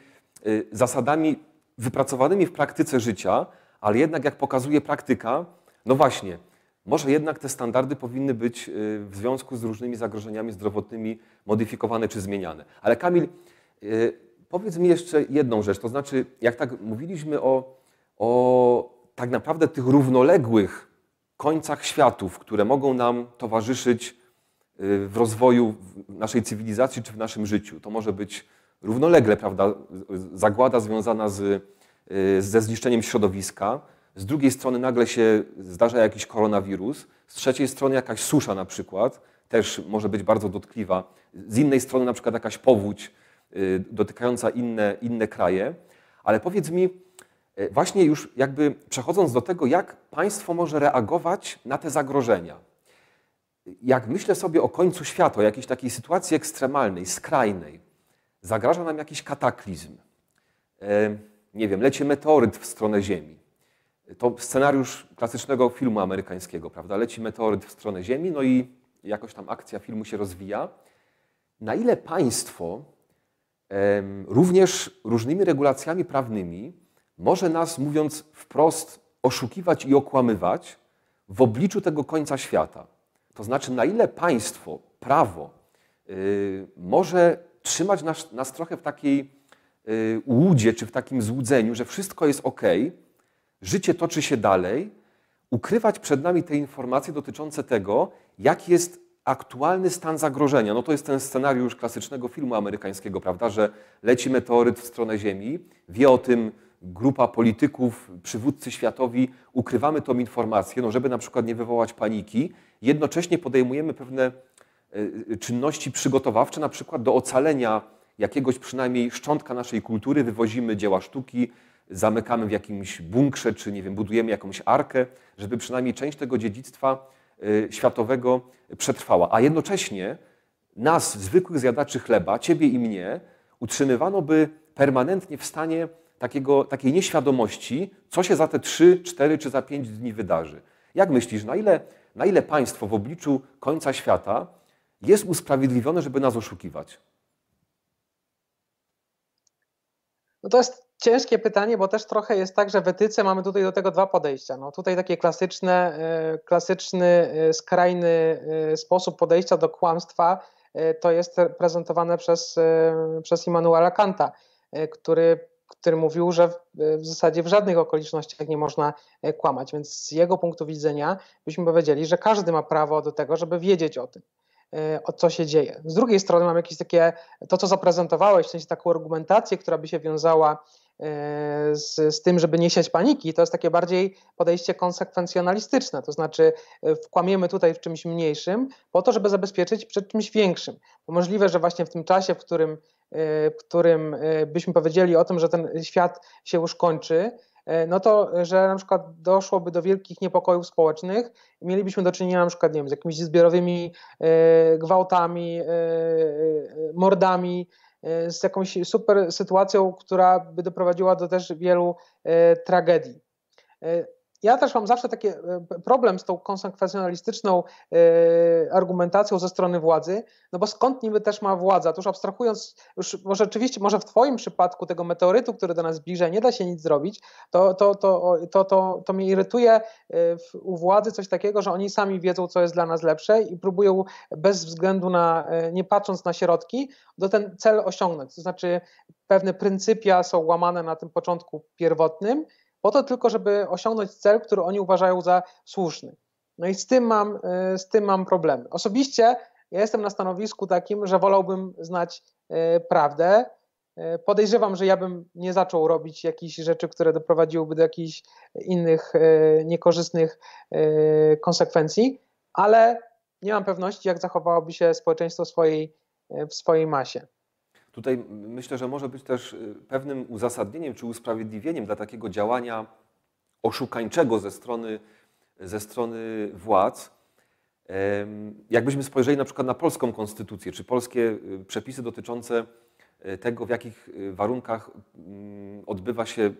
y, zasadami wypracowanymi w praktyce życia, ale jednak jak pokazuje praktyka, no właśnie, może jednak te standardy powinny być y, w związku z różnymi zagrożeniami zdrowotnymi modyfikowane czy zmieniane. Ale Kamil, powiedz mi jeszcze jedną rzecz, to znaczy, jak tak mówiliśmy o, o tak naprawdę tych równoległych końcach światów, które mogą nam towarzyszyć w rozwoju naszej cywilizacji czy w naszym życiu. To może być równolegle, prawda, zagłada związana z, ze zniszczeniem środowiska, z drugiej strony nagle się zdarza jakiś koronawirus, z trzeciej strony jakaś susza na przykład, też może być bardzo dotkliwa, z innej strony na przykład jakaś powódź y, dotykająca inne, inne kraje. Ale powiedz mi, y, właśnie już jakby przechodząc do tego, jak państwo może reagować na te zagrożenia. Jak myślę sobie o końcu świata, o jakiejś takiej sytuacji ekstremalnej, skrajnej, zagraża nam jakiś kataklizm. E, nie wiem, leci meteoryt w stronę Ziemi to scenariusz klasycznego filmu amerykańskiego, prawda? Leci meteoryt w stronę Ziemi, no i jakoś tam akcja filmu się rozwija. Na ile państwo również różnymi regulacjami prawnymi może nas, mówiąc wprost, oszukiwać i okłamywać w obliczu tego końca świata? To znaczy, na ile państwo, prawo y, może trzymać nas, nas trochę w takiej y, łudzie czy w takim złudzeniu, że wszystko jest ok, życie toczy się dalej, ukrywać przed nami te informacje dotyczące tego, jaki jest aktualny stan zagrożenia. No to jest ten scenariusz klasycznego filmu amerykańskiego, prawda, że leci meteoryt w stronę Ziemi, wie o tym grupa polityków, przywódcy światowi, ukrywamy tą informację, no żeby na przykład nie wywołać paniki, jednocześnie podejmujemy pewne e, czynności przygotowawcze, na przykład do ocalenia jakiegoś przynajmniej szczątka naszej kultury, wywozimy dzieła sztuki, zamykamy w jakimś bunkrze, czy nie wiem, budujemy jakąś arkę, żeby przynajmniej część tego dziedzictwa y, światowego przetrwała. A jednocześnie nas, zwykłych zjadaczy chleba, ciebie i mnie, utrzymywano by permanentnie w stanie takiego, takiej nieświadomości, co się za te 3, 4 czy za 5 dni wydarzy. Jak myślisz, na ile na ile państwo w obliczu końca świata jest usprawiedliwione, żeby nas oszukiwać? No to jest ciężkie pytanie, bo też trochę jest tak, że w etyce mamy tutaj do tego dwa podejścia. No tutaj takie klasyczne, e, klasyczny, e, skrajny e, sposób podejścia do kłamstwa to jest prezentowane przez, przez Immanuela Kanta, który, który mówił, że w, zasadzie w żadnych okolicznościach nie można kłamać. Więc z jego punktu widzenia byśmy powiedzieli, że każdy ma prawo do tego, żeby wiedzieć o tym o co się dzieje. Z drugiej strony mam jakieś takie, to co zaprezentowałeś, w sensie taką argumentację, która by się wiązała E, z, z tym, żeby nie siać paniki, to jest takie bardziej podejście konsekwencjonalistyczne, to znaczy e, wkłamiemy tutaj w czymś mniejszym po to, żeby zabezpieczyć przed czymś większym. Bo możliwe, że właśnie w tym czasie, w którym, e, którym byśmy powiedzieli o tym, że ten świat się już kończy, no to, że na przykład doszłoby do wielkich niepokojów społecznych, mielibyśmy do czynienia na przykład nie wiem, z jakimiś zbiorowymi gwałtami, mordami, E, z jakąś super sytuacją, która by doprowadziła do też wielu e, tragedii. E, ja też mam zawsze taki problem z tą konsekwencjonalistyczną argumentacją ze strony władzy, no bo skąd niby też ma władza? To już abstrahując, już może może w Twoim przypadku tego meteorytu, który do nas zbliża, nie da się nic zrobić, to, to, to, to, to, to mnie irytuje u władzy coś takiego, że oni sami wiedzą, co jest dla nas lepsze i próbują bez względu na, nie patrząc na środki, do ten cel osiągnąć. To znaczy pewne pryncypia są łamane na tym początku pierwotnym, po to tylko, żeby osiągnąć cel, który oni uważają za słuszny. No i z tym mam, y, z tym mam problemy. Osobiście ja jestem na stanowisku takim, że wolałbym znać y, prawdę. Y, podejrzewam, że ja bym nie zaczął robić jakichś rzeczy, które doprowadziłyby do jakichś innych niekorzystnych konsekwencji, ale nie mam pewności, jak zachowałoby się społeczeństwo w swojej, w swojej masie. Tutaj myślę, że może być też y, pewnym uzasadnieniem czy usprawiedliwieniem dla takiego działania oszukańczego ze strony, ze strony władz. Jakbyśmy spojrzeli na przykład na polską konstytucję, czy polskie y, przepisy dotyczące y, tego, w jakich warunkach mm, odbywa się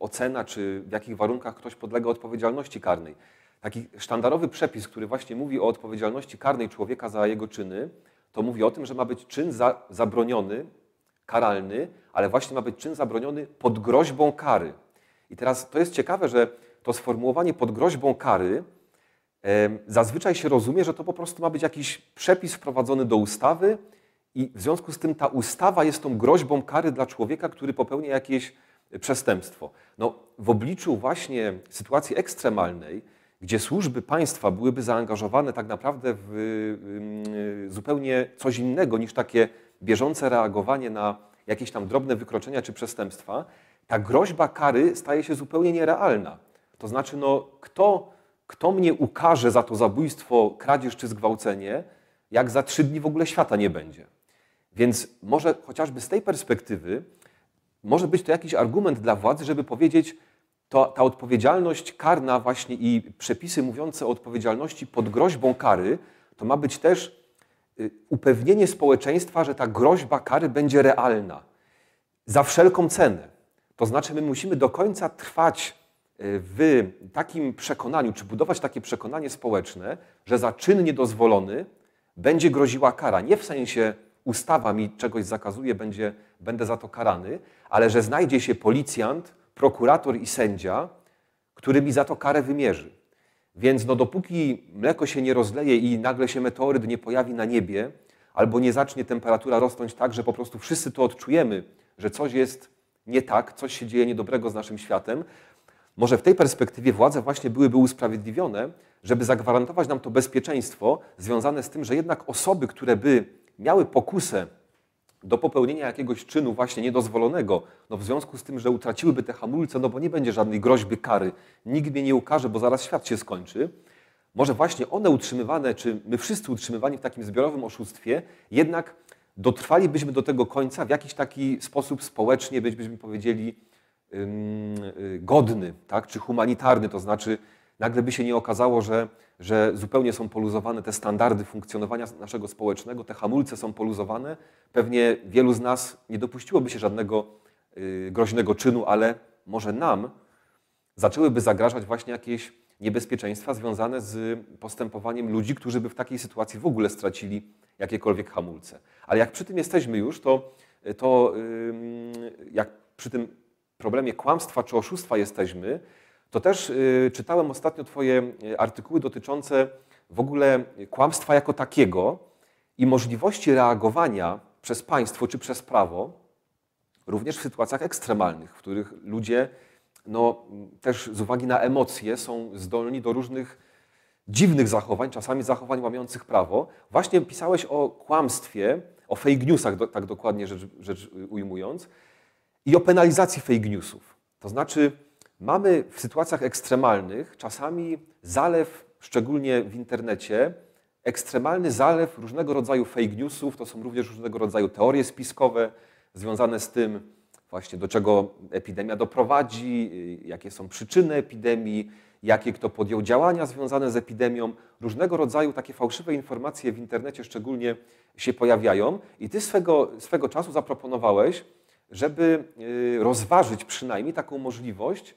ocena, czy w jakich warunkach ktoś podlega odpowiedzialności karnej. Taki sztandarowy przepis, który właśnie mówi o odpowiedzialności karnej człowieka za jego czyny, to mówi o tym, że ma być czyn za, zabroniony, karalny, ale właśnie ma być czyn zabroniony pod groźbą kary. I teraz to jest ciekawe, że to sformułowanie pod groźbą kary e, zazwyczaj się rozumie, że to po prostu ma być jakiś przepis wprowadzony do ustawy i w związku z tym ta ustawa jest tą groźbą kary dla człowieka, który popełnia jakieś przestępstwo. No, w obliczu właśnie sytuacji ekstremalnej, gdzie służby państwa byłyby zaangażowane tak naprawdę w zupełnie coś innego niż takie bieżące reagowanie na jakieś tam drobne wykroczenia czy przestępstwa, ta groźba kary staje się zupełnie nierealna. To znaczy, no, kto, kto mnie ukaże za to zabójstwo, kradzież czy zgwałcenie, jak za trzy dni w ogóle świata nie będzie. Więc może chociażby z tej perspektywy może być to jakiś argument dla władzy, żeby powiedzieć, to ta odpowiedzialność karna właśnie i przepisy mówiące o odpowiedzialności pod groźbą kary, to ma być też y, upewnienie społeczeństwa, że ta groźba kary będzie realna za wszelką cenę. To znaczy, my musimy do końca trwać y, w takim przekonaniu, czy budować takie przekonanie społeczne, że za czyn niedozwolony będzie groziła kara. Nie w sensie ustawa mi czegoś zakazuje, będzie, będę za to karany, ale że znajdzie się policjant, prokurator i sędzia, który mi za to karę wymierzy. Więc no, dopóki mleko się nie rozleje i nagle się meteoryt nie pojawi na niebie, albo nie zacznie temperatura rosnąć tak, że po prostu wszyscy to odczujemy, że coś jest nie tak, coś się dzieje niedobrego z naszym światem, może w tej perspektywie władze właśnie byłyby usprawiedliwione, żeby zagwarantować nam to bezpieczeństwo związane z tym, że jednak osoby, które by miały pokusę do popełnienia jakiegoś czynu właśnie niedozwolonego, no w związku z tym, że utraciłyby te hamulce, no bo nie będzie żadnej groźby kary, nikt mnie nie ukaże, bo zaraz świat się skończy, może właśnie one utrzymywane, czy my wszyscy utrzymywani w takim zbiorowym oszustwie, jednak dotrwalibyśmy do tego końca w jakiś taki sposób społecznie, byśmy powiedzieli, yy, godny, tak? czy humanitarny, to znaczy nagle by się nie okazało, że, że zupełnie są poluzowane te standardy funkcjonowania naszego społecznego, te hamulce są poluzowane. Pewnie wielu z nas nie dopuściłoby się żadnego y, groźnego czynu, ale może nam zaczęłyby zagrażać właśnie jakieś niebezpieczeństwa związane z postępowaniem ludzi, którzy by w takiej sytuacji w ogóle stracili jakiekolwiek hamulce. Ale jak przy tym jesteśmy już, to, to jak przy tym problemie kłamstwa czy oszustwa jesteśmy, to też y, czytałem ostatnio Twoje y, artykuły dotyczące w ogóle kłamstwa jako takiego i możliwości reagowania przez państwo czy przez prawo, również w sytuacjach ekstremalnych, w których ludzie no, też z uwagi na emocje są zdolni do różnych dziwnych zachowań, czasami zachowań łamiących prawo. Właśnie pisałeś o kłamstwie, o fake newsach, tak dokładnie rzecz, rzecz ujmując, i o penalizacji fake newsów. To znaczy, mamy w sytuacjach ekstremalnych czasami zalew, szczególnie w internecie, ekstremalny zalew różnego rodzaju fake newsów, to są również różnego rodzaju teorie spiskowe związane z tym, właśnie do czego epidemia doprowadzi, jakie są przyczyny epidemii, jakie kto podjął działania związane z epidemią. Różnego rodzaju takie fałszywe informacje w internecie szczególnie się pojawiają i ty swego, swego czasu zaproponowałeś, żeby y, rozważyć przynajmniej taką możliwość,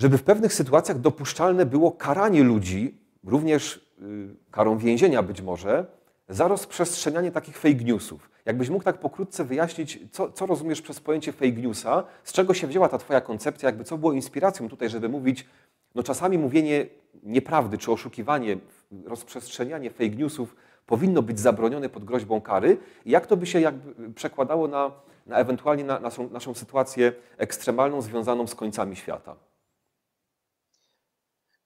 żeby w pewnych sytuacjach dopuszczalne było karanie ludzi, również y, karą więzienia być może, za rozprzestrzenianie takich fake newsów. Jakbyś mógł tak pokrótce wyjaśnić, co, co, rozumiesz przez pojęcie fake newsa, z czego się wzięła ta Twoja koncepcja, jakby co było inspiracją tutaj, żeby mówić, no czasami mówienie nieprawdy czy oszukiwanie, rozprzestrzenianie fake newsów powinno być zabronione pod groźbą kary i jak to by się jakby przekładało na, na ewentualnie na naszą, naszą sytuację ekstremalną związaną z końcami świata.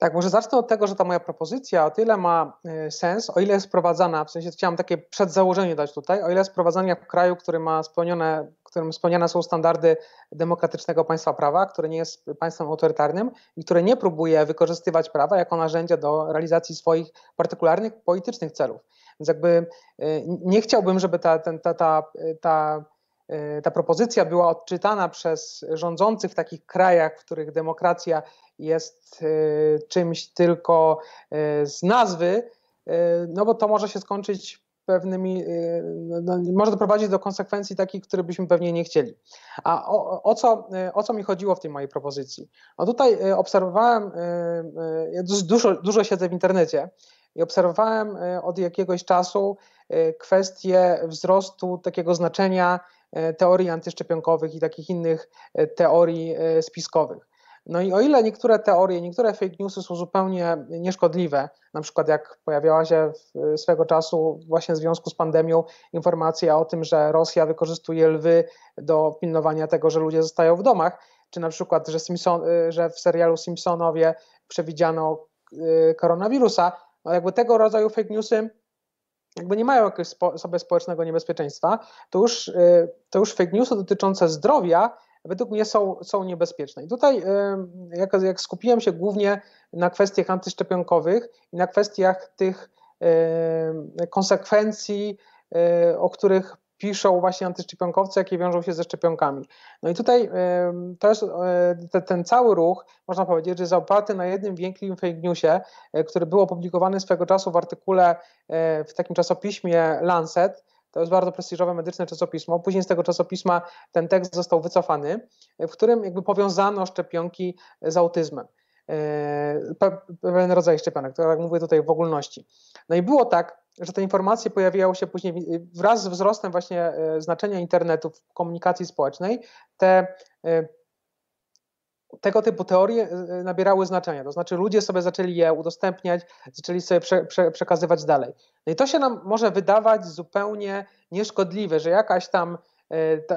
Tak, może zacznę od tego, że ta moja propozycja o tyle ma e, sens, o ile jest wprowadzana, w sensie chciałam takie przedzałożenie dać tutaj, o ile jest wprowadzana w kraju, który ma spełnione, którym spełniane są standardy demokratycznego państwa prawa, które nie jest państwem autorytarnym i które nie próbuje wykorzystywać prawa jako narzędzia do realizacji swoich partykularnych politycznych celów. Więc jakby e, nie chciałbym, żeby ta, ta, ta, ta, ta ta propozycja była odczytana przez rządzących w takich krajach, w których demokracja jest e, czymś tylko e, z nazwy, no bo to może się skończyć pewnymi, no, no, może doprowadzić do konsekwencji takich, które byśmy pewnie nie chcieli. A o, o, co, o co mi chodziło w tej mojej propozycji? No tutaj obserwowałem, ja dużo, dużo siedzę w internecie i obserwowałem od jakiegoś czasu kwestię wzrostu takiego znaczenia teorii antyszczepionkowych i takich innych teorii spiskowych. No i o ile niektóre teorie, niektóre fake newsy są zupełnie nieszkodliwe, na przykład jak pojawiała się swego czasu właśnie w związku z pandemią informacja o tym, że Rosja wykorzystuje lwy do pilnowania tego, że ludzie zostają w domach, czy na przykład, że, Simpson, że w serialu Simpsonowie przewidziano koronawirusa, no jakby tego rodzaju fake newsy jakby nie mają jakiegoś sobie społecznego niebezpieczeństwa, to już, y, to już fake newsy dotyczące zdrowia według mnie są, są niebezpieczne. I tutaj, jak, jak skupiłem się głównie na kwestiach antyszczepionkowych i na kwestiach tych konsekwencji, e, o których piszą właśnie antyszczepionkowcy, jakie wiążą się ze szczepionkami. No i tutaj to jest e, ten cały ruch, można powiedzieć, że jest oparty na jednym wielkim fake newsie, e, który był opublikowany swego czasu w artykule w takim czasopiśmie Lancet, to jest bardzo prestiżowe medyczne czasopismo. Później z tego czasopisma ten tekst został wycofany, w którym jakby powiązano szczepionki z autyzmem. E, pewien rodzaj szczepionek, to jak mówię tutaj w ogólności. No i było tak, że te informacje pojawiały się później wraz z wzrostem właśnie e, znaczenia internetu w komunikacji społecznej. Te tego typu teorie nabierały znaczenia. To znaczy, ludzie sobie zaczęli je udostępniać, zaczęli sobie prze, prze, przekazywać dalej. No i to się nam może wydawać zupełnie nieszkodliwe, że jakaś tam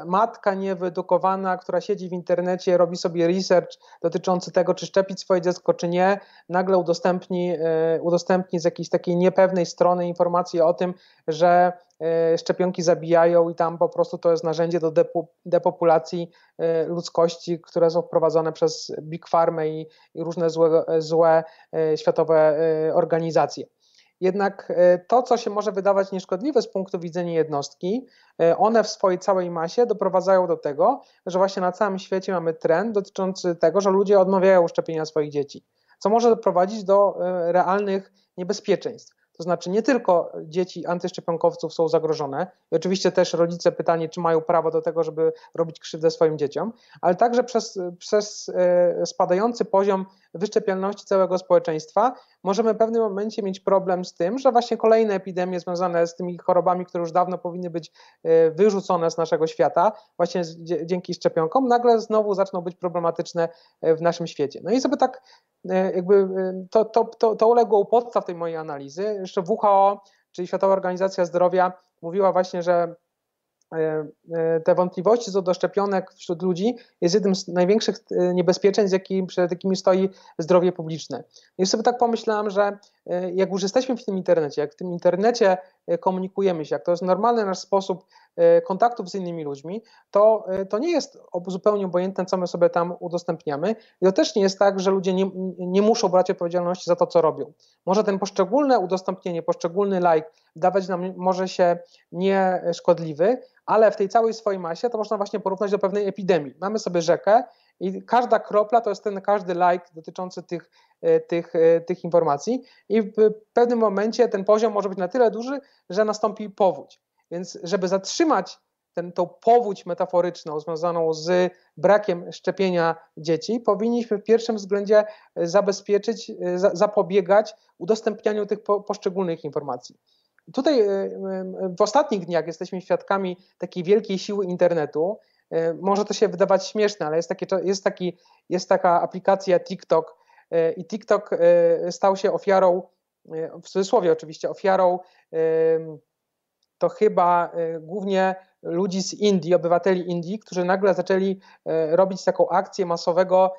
matka niewyedukowana, która siedzi w internecie, robi sobie research dotyczący tego, czy szczepić swoje dziecko, czy nie, nagle udostępni, y, udostępni z jakiejś takiej niepewnej strony informacje o tym, że E, szczepionki zabijają i tam po prostu to jest narzędzie do depopulacji e, ludzkości, które są wprowadzone przez Big Pharma i, różne złe, złe e, światowe organizacje. Jednak to, co się może wydawać nieszkodliwe z punktu widzenia jednostki, one w swojej całej masie doprowadzają do tego, że właśnie na całym świecie mamy trend dotyczący tego, że ludzie odmawiają szczepienia swoich dzieci, co może doprowadzić do realnych niebezpieczeństw. To znaczy nie tylko dzieci antyszczepionkowców są zagrożone, i oczywiście też rodzice pytanie, czy mają prawo do tego, żeby robić krzywdę swoim dzieciom, ale także przez, przez e, spadający poziom wyszczepialności całego społeczeństwa możemy w pewnym momencie mieć problem z tym, że właśnie kolejne epidemie związane z tymi chorobami, które już dawno powinny być e, wyrzucone z naszego świata, właśnie dzięki szczepionkom, nagle znowu zaczną być problematyczne e, w naszym świecie. No i sobie tak jakby to, to, to, to uległo u podstaw tej mojej analizy. Jeszcze WHO, czyli Światowa Organizacja Zdrowia, mówiła właśnie, że e, e, te wątpliwości co do szczepionek wśród ludzi jest jednym z największych e, niebezpieczeństw, jakim, przed jakimi stoi zdrowie publiczne. I sobie tak pomyślałem, że jak już jesteśmy w tym internecie, jak w tym internecie komunikujemy się, jak to jest normalny nasz sposób kontaktów z innymi ludźmi, to, to nie jest zupełnie obojętne, co my sobie tam udostępniamy. I to też nie jest tak, że ludzie nie, nie muszą brać odpowiedzialności za to, co robią. Może ten poszczególne udostępnienie, poszczególny like dawać nam może się nieszkodliwy, ale w tej całej swojej masie to można właśnie porównać do pewnej epidemii. Mamy sobie rzekę i każda kropla to jest ten każdy like dotyczący tych, e, tych, e, tych informacji i w pewnym momencie ten poziom może być na tyle duży, że nastąpi powódź. Więc żeby zatrzymać ten, tą powódź metaforyczną związaną z brakiem szczepienia dzieci, powinniśmy w pierwszym względzie zabezpieczyć, zapobiegać udostępnianiu tych poszczególnych informacji. Tutaj w ostatnich dniach jesteśmy świadkami takiej wielkiej siły internetu. Może to się wydawać śmieszne, ale jest, takie, jest, taki, jest taka aplikacja TikTok i TikTok stał się ofiarą, w cudzysłowie oczywiście, ofiarą to chyba głównie ludzi z Indii, obywateli Indii, którzy nagle zaczęli robić taką akcję masowego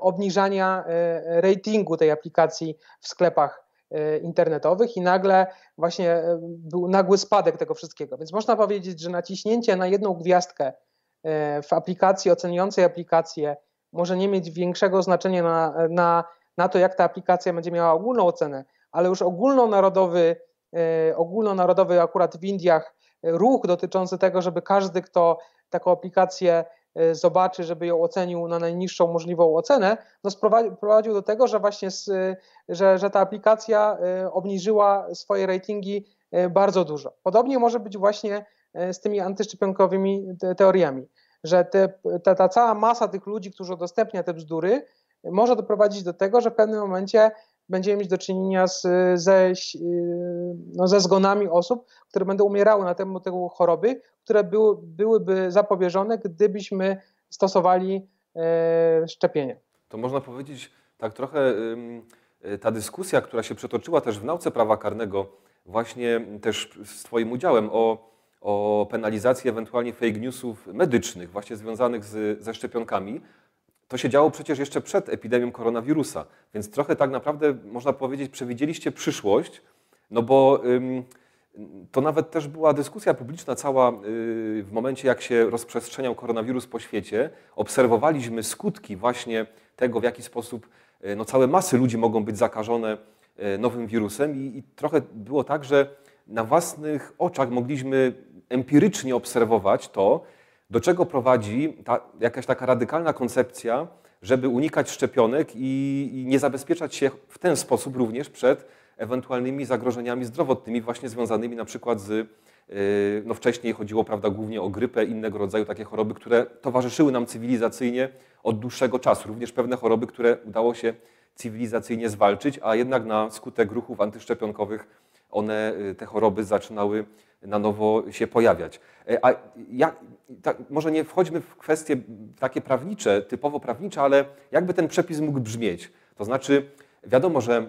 obniżania ratingu tej aplikacji w sklepach E, internetowych i nagle właśnie e, był nagły spadek tego wszystkiego. Więc można powiedzieć, że naciśnięcie na jedną gwiazdkę e, w aplikacji oceniającej aplikację może nie mieć większego znaczenia na, na, na to, jak ta aplikacja będzie miała ogólną ocenę, ale już ogólnonarodowy, ogólnonarodowy akurat w Indiach ruch dotyczący tego, żeby każdy, kto taką aplikację E, zobaczy, żeby ją ocenił na najniższą możliwą ocenę, no prowadził do tego, że właśnie z, że, że ta aplikacja e, obniżyła swoje ratingi e, bardzo dużo. Podobnie może być właśnie z tymi antyszczepionkowymi teoriami, że te, ta, ta cała masa tych ludzi, którzy udostępnia te bzdury, może doprowadzić do tego, że w pewnym momencie będziemy mieć do czynienia z, ze, no, ze zgonami osób, które będą umierały na temat tego choroby, które były, byłyby zapobieżone, gdybyśmy stosowali e. To można powiedzieć tak trochę ta dyskusja, która się przetoczyła też w nauce prawa karnego, właśnie też z Twoim udziałem o, o penalizacji ewentualnie fake newsów medycznych, właśnie związanych z, ze szczepionkami, to się działo przecież jeszcze przed epidemią koronawirusa, więc trochę tak naprawdę można powiedzieć, przewidzieliście przyszłość, no bo ym, to nawet też była dyskusja publiczna cała y, w momencie, jak się rozprzestrzeniał koronawirus po świecie. Obserwowaliśmy skutki właśnie tego, w jaki sposób y, no, całe masy ludzi mogą być zakażone y, nowym wirusem i, i trochę było tak, że na własnych oczach mogliśmy empirycznie obserwować to, do czego prowadzi ta, jakaś taka radykalna koncepcja, żeby unikać szczepionek i, i nie zabezpieczać się w ten sposób również przed ewentualnymi zagrożeniami zdrowotnymi, właśnie związanymi na przykład z, yy, no wcześniej chodziło prawda, głównie o grypę, innego rodzaju takie choroby, które towarzyszyły nam cywilizacyjnie od dłuższego czasu. Również pewne choroby, które udało się cywilizacyjnie zwalczyć, a jednak na skutek ruchów antyszczepionkowych one, yy, te choroby zaczynały na nowo się pojawiać. Yy, a tak, może nie wchodźmy w kwestie takie prawnicze, typowo prawnicze, ale jakby ten przepis mógł brzmieć? To znaczy, wiadomo, że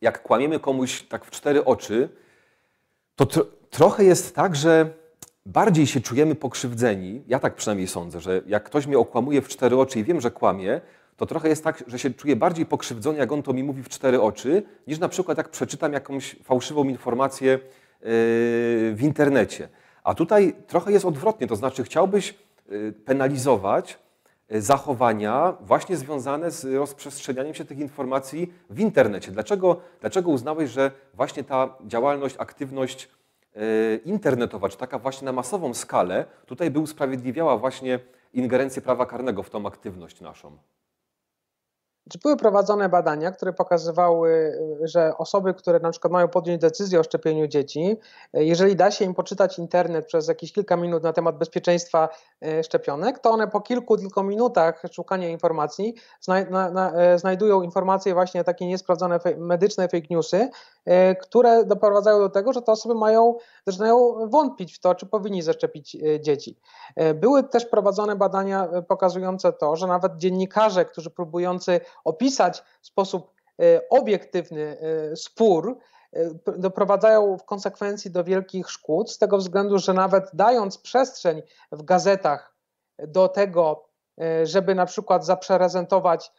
jak kłamiemy komuś tak w cztery oczy, to tro trochę jest tak, że bardziej się czujemy pokrzywdzeni. Ja tak przynajmniej sądzę, że jak ktoś mnie okłamuje w cztery oczy i wiem, że kłamie, to trochę jest tak, że się czuję bardziej pokrzywdzony, jak on to mi mówi w cztery oczy, niż na przykład jak przeczytam jakąś fałszywą informację yy, w internecie. A tutaj trochę jest odwrotnie, to znaczy chciałbyś yy, penalizować zachowania właśnie związane z rozprzestrzenianiem się tych informacji w internecie. Dlaczego, dlaczego uznałeś, że właśnie ta działalność, aktywność e, internetowa, czy taka właśnie na masową skalę, tutaj by usprawiedliwiała właśnie ingerencję prawa karnego w tą aktywność naszą? Były prowadzone badania, które pokazywały, że osoby, które na przykład mają podjąć decyzję o szczepieniu dzieci, jeżeli da się im poczytać internet przez jakieś kilka minut na temat bezpieczeństwa e, szczepionek, to one po kilku tylko minutach szukania informacji znajdują informacje właśnie takie niesprawdzone medyczne fake newsy, które doprowadzają do tego, że te osoby mają, zaczynają wątpić w to, czy powinni zaszczepić dzieci. Były też prowadzone badania pokazujące to, że nawet dziennikarze, którzy próbujący opisać w sposób e, obiektywny e, spór, e, doprowadzają w konsekwencji do wielkich szkód, z tego względu, że nawet dając przestrzeń w gazetach do tego, żeby na przykład zaprezentować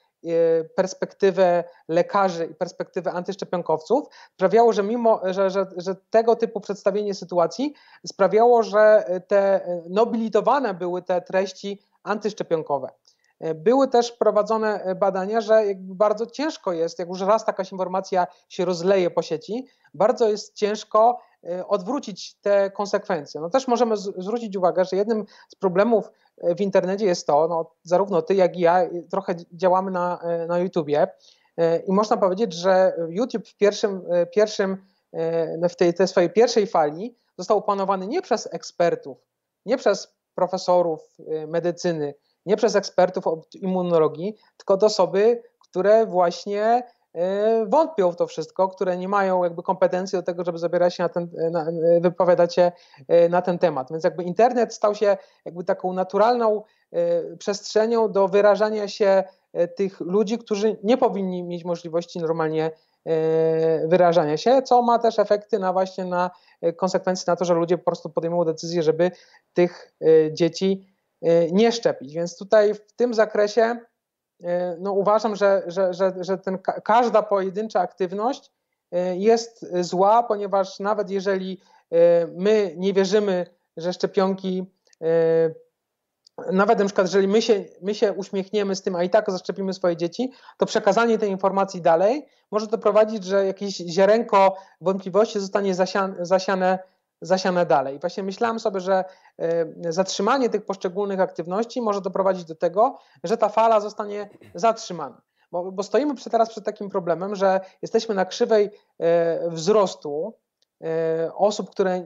perspektywę lekarzy i perspektywę antyszczepionkowców, sprawiało, że mimo, że, że, że tego typu przedstawienie sytuacji sprawiało, że te nobilitowane były te treści antyszczepionkowe. Były też prowadzone badania, że bardzo ciężko jest, jak już raz taka informacja się rozleje po sieci, bardzo jest ciężko e, odwrócić te konsekwencje. No też możemy zwrócić uwagę, że jednym z problemów e, w internecie jest to, no, zarówno ty, jak i ja trochę działamy na, e, na YouTubie i można powiedzieć, że YouTube w pierwszym, pierwszym w tej, tej swojej pierwszej fali został opanowany nie przez ekspertów, nie przez profesorów medycyny, nie przez ekspertów od immunologii, tylko od osoby, które właśnie e, wątpią w to wszystko, które nie mają jakby kompetencji do tego, żeby zabierać się na ten, na, wypowiadać się e, na ten temat. Więc jakby internet stał się jakby taką naturalną e, przestrzenią do wyrażania się tych ludzi, którzy nie powinni mieć możliwości normalnie wyrażania się, co ma też efekty na właśnie na konsekwencje na to, że ludzie po prostu podejmują decyzję, żeby tych dzieci nie szczepić. Więc tutaj w tym zakresie y, no uważam, że, że, że, że ten, każda pojedyncza aktywność y, jest zła, ponieważ nawet jeżeli my nie wierzymy, że szczepionki, nawet na przykład, jeżeli my się, my się uśmiechniemy z tym, a i tak zaszczepimy swoje dzieci, to przekazanie tej informacji dalej może doprowadzić, że jakieś ziarenko wątpliwości zostanie zasiane, zasiane zasiane dalej. Właśnie myślałem sobie, że e, zatrzymanie tych poszczególnych aktywności może doprowadzić do tego, że ta fala zostanie zatrzymana. Bo, bo stoimy teraz przed takim problemem, że jesteśmy na krzywej e, wzrostu e, osób, które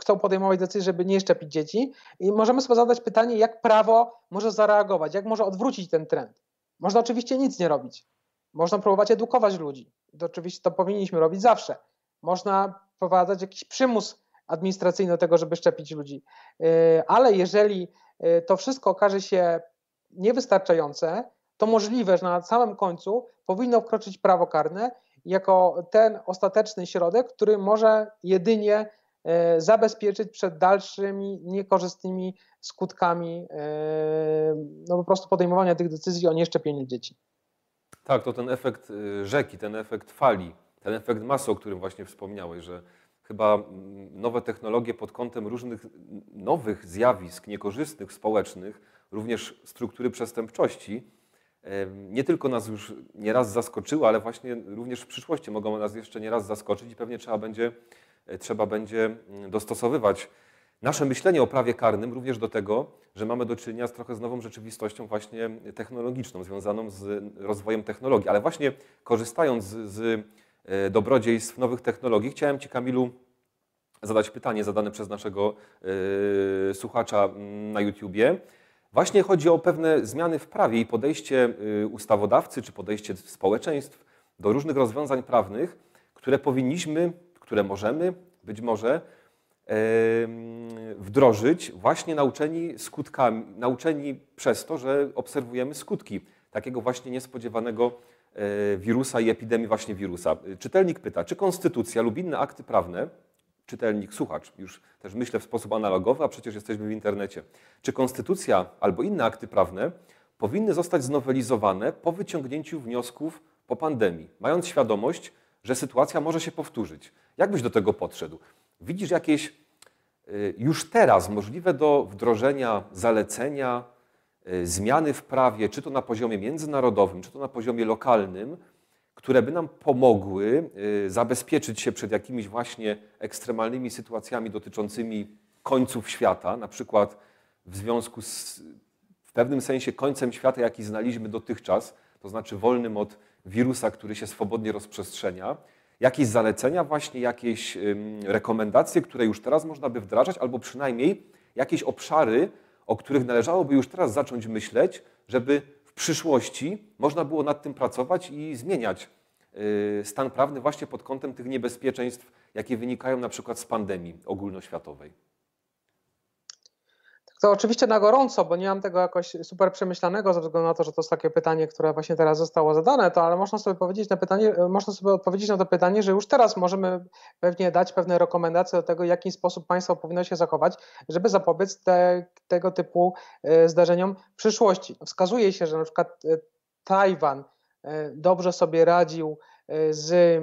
chcą podejmować decyzję, żeby nie szczepić dzieci i możemy sobie zadać pytanie, jak prawo może zareagować, jak może odwrócić ten trend. Można oczywiście nic nie robić. Można próbować edukować ludzi. To oczywiście to powinniśmy robić zawsze. Można wprowadzać jakiś przymus administracyjny do tego, żeby szczepić ludzi. Y, ale jeżeli y, to wszystko okaże się niewystarczające, to możliwe, że na samym końcu powinno wkroczyć prawo karne jako ten ostateczny środek, który może jedynie y, zabezpieczyć przed dalszymi niekorzystnymi skutkami no po prostu podejmowania tych decyzji o nieszczepieniu dzieci. Tak, to ten efekt rzeki, ten efekt fali, ten efekt masy, o którym właśnie wspomniałeś, że chyba mm, nowe technologie pod kątem różnych nowych zjawisk niekorzystnych, społecznych, również struktury przestępczości, nie tylko nas już nieraz zaskoczyły, ale właśnie również w przyszłości mogą nas jeszcze nieraz zaskoczyć i pewnie trzeba będzie, e, trzeba będzie mm, dostosowywać nasze myślenie o prawie karnym również do tego, że mamy do czynienia z trochę z nową rzeczywistością właśnie technologiczną, związaną z rozwojem technologii. Ale właśnie korzystając z, z dobrodziejstw nowych technologii. Chciałem Ci, Kamilu, zadać pytanie zadane przez naszego e, słuchacza mm, na YouTubie. Właśnie chodzi o pewne zmiany w prawie i podejście e, ustawodawcy czy podejście społeczeństw do różnych rozwiązań prawnych, które powinniśmy, które możemy być może wdrożyć właśnie nauczeni skutkami, nauczeni przez to, że obserwujemy skutki takiego właśnie niespodziewanego E, wirusa i epidemii właśnie wirusa. Czytelnik pyta, czy konstytucja lub inne akty prawne, czytelnik, słuchacz, już też myślę w sposób analogowy, a przecież jesteśmy w internecie, czy konstytucja albo inne akty prawne powinny zostać znowelizowane po wyciągnięciu wniosków po pandemii, mając świadomość, że sytuacja może się powtórzyć. Jak byś do tego podszedł? Widzisz jakieś e, już teraz możliwe do wdrożenia zalecenia, Y, zmiany w prawie, czy to na poziomie międzynarodowym, czy to na poziomie lokalnym, które by nam pomogły y, zabezpieczyć się przed jakimiś właśnie ekstremalnymi sytuacjami dotyczącymi końców świata, na przykład w związku z w pewnym sensie końcem świata, jaki znaliśmy dotychczas, to znaczy wolnym od wirusa, który się swobodnie rozprzestrzenia. Jakieś zalecenia, właśnie jakieś rekomendacje, które już teraz można by wdrażać, albo przynajmniej jakieś obszary, o których należałoby już teraz zacząć myśleć, żeby w przyszłości można było nad tym pracować i zmieniać y, stan prawny właśnie pod kątem tych niebezpieczeństw, jakie wynikają na przykład z pandemii ogólnoświatowej. To oczywiście na gorąco, bo nie mam tego jakoś super przemyślanego ze względu na to, że to jest takie pytanie, które właśnie teraz zostało zadane, to ale można sobie powiedzieć na pytanie, można sobie odpowiedzieć na to pytanie, że już teraz możemy pewnie dać pewne rekomendacje do tego, w jaki sposób państwo powinno się zachować, żeby zapobiec te, tego typu e, zdarzeniom w przyszłości. Wskazuje się, że na przykład e, Tajwan e, dobrze sobie radził z,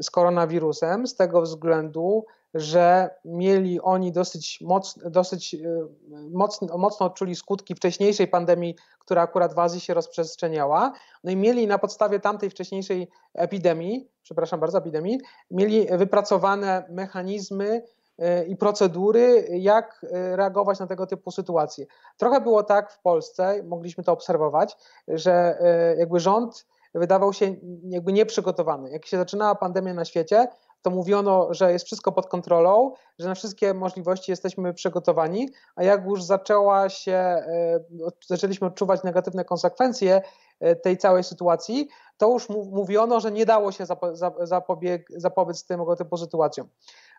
z koronawirusem z tego względu, że mieli oni dosyć, moc, dosyć e, mocno, mocno odczuli skutki wcześniejszej pandemii, która akurat w Azji się rozprzestrzeniała. No i mieli na podstawie tamtej wcześniejszej epidemii, przepraszam bardzo, epidemii, mieli wypracowane mechanizmy e, i procedury, jak e, reagować na tego typu sytuacje. Trochę było tak w Polsce, mogliśmy to obserwować, że jakby rząd wydawał się jakby nieprzygotowany. Jak się zaczynała pandemia na świecie, to mówiono, że jest wszystko pod kontrolą, że na wszystkie możliwości jesteśmy przygotowani, a jak już zaczęła się, e, zaczęliśmy odczuwać negatywne konsekwencje e, tej całej sytuacji, to już mówiono, że nie dało się zapobieg, zapobiec tego typu sytuacjom.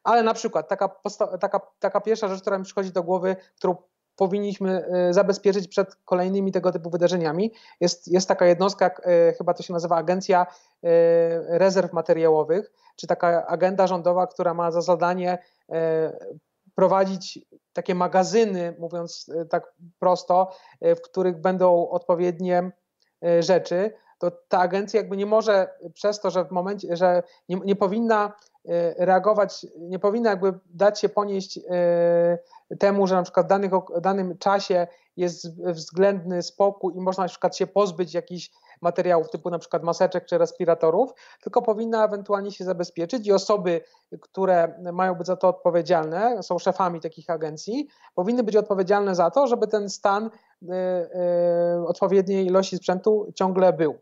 Ale na przykład taka, taka, taka pierwsza rzecz, która mi przychodzi do głowy, którą powinniśmy e, zabezpieczyć przed kolejnymi tego typu wydarzeniami. Jest, jest taka jednostka, e, chyba to się nazywa Agencja e, Rezerw Materiałowych, czy taka agenda rządowa, która ma za zadanie prowadzić takie magazyny, mówiąc tak prosto, w których będą odpowiednie rzeczy, to ta agencja jakby nie może przez to, że w momencie, że nie, nie powinna reagować, nie powinna jakby dać się ponieść temu, że na przykład w danych, danym czasie jest względny spokój i można na przykład się pozbyć jakichś materiałów typu na przykład maseczek czy respiratorów, tylko powinna ewentualnie się zabezpieczyć i osoby, które mają być za to odpowiedzialne, są szefami takich agencji, powinny być odpowiedzialne za to, żeby ten stan y, y, odpowiedniej ilości sprzętu ciągle był.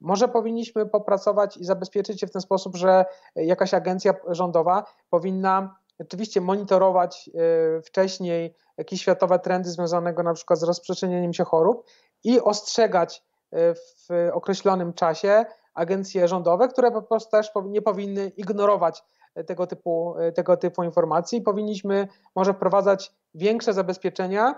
Może powinniśmy popracować i zabezpieczyć się w ten sposób, że jakaś agencja rządowa powinna rzeczywiście monitorować e, wcześniej jakieś światowe trendy związane na przykład z rozprzestrzenianiem się chorób i ostrzegać e, w określonym czasie agencje rządowe, które po prostu też nie powinny ignorować tego typu, tego typu informacji. Powinniśmy może wprowadzać większe zabezpieczenia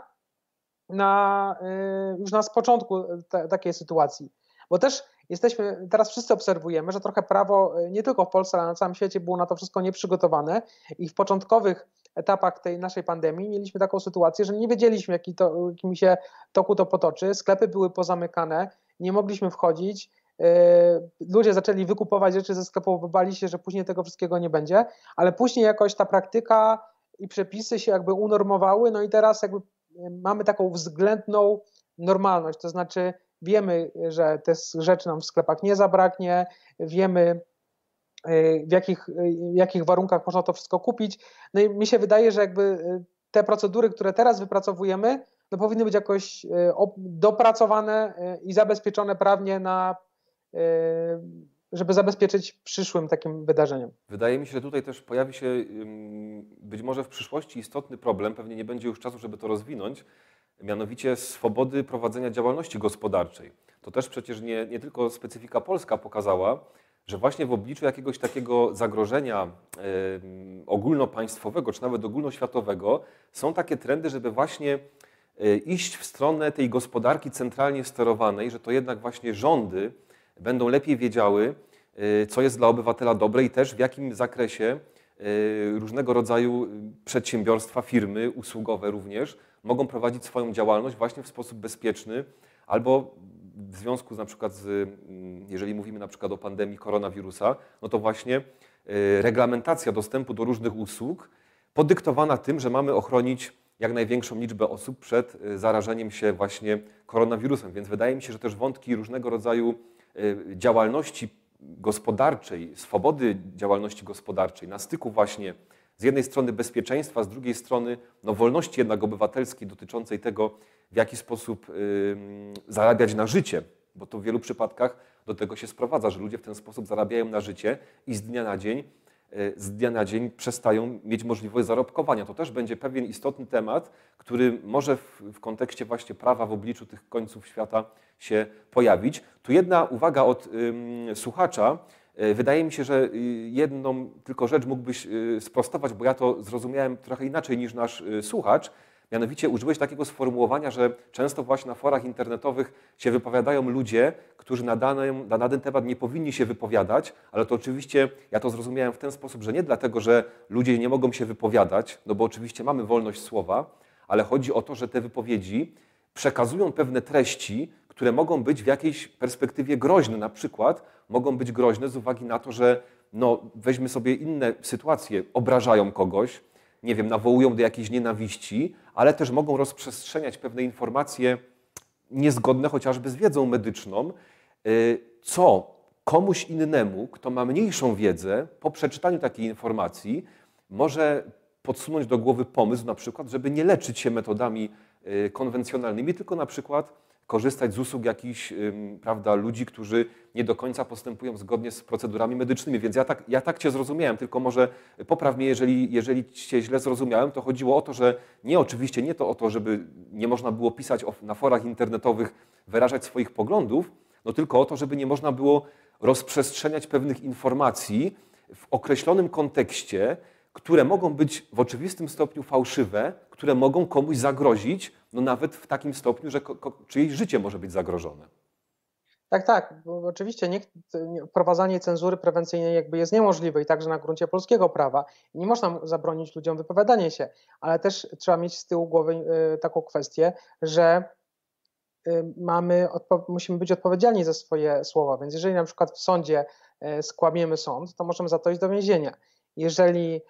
na, e, już na początku takiej sytuacji. Bo też jesteśmy, teraz wszyscy obserwujemy, że trochę prawo e, nie tylko w Polsce, ale na całym świecie było na to wszystko nieprzygotowane i w początkowych etapach tej naszej pandemii mieliśmy taką sytuację, że nie wiedzieliśmy, jaki to, jakim się toku to potoczy, sklepy były pozamykane, nie mogliśmy wchodzić, e, ludzie zaczęli wykupować rzeczy ze sklepów, bo bali się, że później tego wszystkiego nie będzie, ale później jakoś ta praktyka i przepisy się jakby unormowały, no i teraz jakby e, mamy taką względną normalność, to znaczy Wiemy, że tych rzeczy nam w sklepach nie zabraknie, wiemy, y, w jakich, y, w jakich warunkach można to wszystko kupić. No i mi się wydaje, że jakby y, te procedury, które teraz wypracowujemy, no powinny być jakoś dopracowane i zabezpieczone prawnie na żeby zabezpieczyć przyszłym takim wydarzeniem. Wydaje mi się, że tutaj też pojawi się być może w przyszłości istotny problem, pewnie nie będzie już czasu, żeby to rozwinąć, mianowicie swobody prowadzenia działalności gospodarczej. To też przecież nie, nie tylko specyfika polska pokazała, że właśnie w obliczu jakiegoś takiego zagrożenia y, ogólnopaństwowego, czy nawet ogólnoświatowego, są takie trendy, żeby właśnie y, iść w stronę tej gospodarki centralnie sterowanej, że to jednak właśnie rządy będą lepiej wiedziały, y, co jest dla obywatela dobre i też w jakim zakresie różnego rodzaju przedsiębiorstwa, firmy usługowe również mogą prowadzić swoją działalność właśnie w sposób bezpieczny albo w związku z na przykład z, mm, jeżeli mówimy na przykład o pandemii koronawirusa, no to właśnie y, reglamentacja dostępu do różnych usług podyktowana tym, że mamy ochronić jak największą liczbę osób przed y, zarażeniem się właśnie koronawirusem. Więc wydaje mi się, że też wątki różnego rodzaju y, działalności gospodarczej, swobody działalności gospodarczej na styku właśnie z jednej strony bezpieczeństwa, z drugiej strony no, wolności jednak obywatelskiej dotyczącej tego, w jaki sposób zarabiać na życie, bo to w wielu przypadkach do tego się sprowadza, że ludzie w ten sposób zarabiają na życie i z dnia na dzień y, z dnia na dzień przestają mieć możliwość zarobkowania. To też będzie pewien istotny temat, który może w, w kontekście właśnie prawa w obliczu tych końców świata się pojawić. Tu jedna uwaga od słuchacza. E, wydaje mi się, że y, jedną tylko rzecz mógłbyś y, sprostować, bo ja to zrozumiałem trochę inaczej niż nasz y, słuchacz. Mianowicie użyłeś takiego sformułowania, że często właśnie na forach internetowych się wypowiadają ludzie, którzy na dany, na dany temat nie powinni się wypowiadać, ale to oczywiście ja to zrozumiałem w ten sposób, że nie dlatego, że ludzie nie mogą się wypowiadać, no bo oczywiście mamy wolność słowa, ale chodzi o to, że te wypowiedzi przekazują pewne treści, które mogą być w jakiejś perspektywie groźne. Na przykład mogą być groźne z uwagi na to, że no, weźmy sobie inne sytuacje, obrażają kogoś, nie wiem, nawołują do jakiejś nienawiści, ale też mogą rozprzestrzeniać pewne informacje niezgodne chociażby z wiedzą medyczną, y, co komuś innemu, kto ma mniejszą wiedzę, po przeczytaniu takiej informacji, może podsunąć do głowy pomysł na przykład, żeby nie leczyć się metodami y, konwencjonalnymi, tylko na przykład korzystać z usług jakichś prawda, ludzi, którzy nie do końca postępują zgodnie z procedurami medycznymi. Więc ja tak, ja tak Cię zrozumiałem, tylko może popraw mnie, jeżeli, jeżeli Cię źle zrozumiałem, to chodziło o to, że nie oczywiście nie to o to, żeby nie można było pisać na forach internetowych, wyrażać swoich poglądów, no tylko o to, żeby nie można było rozprzestrzeniać pewnych informacji w określonym kontekście, które mogą być w oczywistym stopniu fałszywe, które mogą komuś zagrozić, no nawet w takim stopniu, że czyjeś życie może być zagrożone. Tak, tak. Oczywiście nie, wprowadzanie cenzury prewencyjnej jakby jest niemożliwe i także na gruncie polskiego prawa. Nie można zabronić ludziom wypowiadania się, ale też trzeba mieć z tyłu głowy y, taką kwestię, że y, mamy, musimy być odpowiedzialni za swoje słowa. Więc jeżeli na przykład w sądzie y, skłamiemy sąd, to możemy za to iść do więzienia. Jeżeli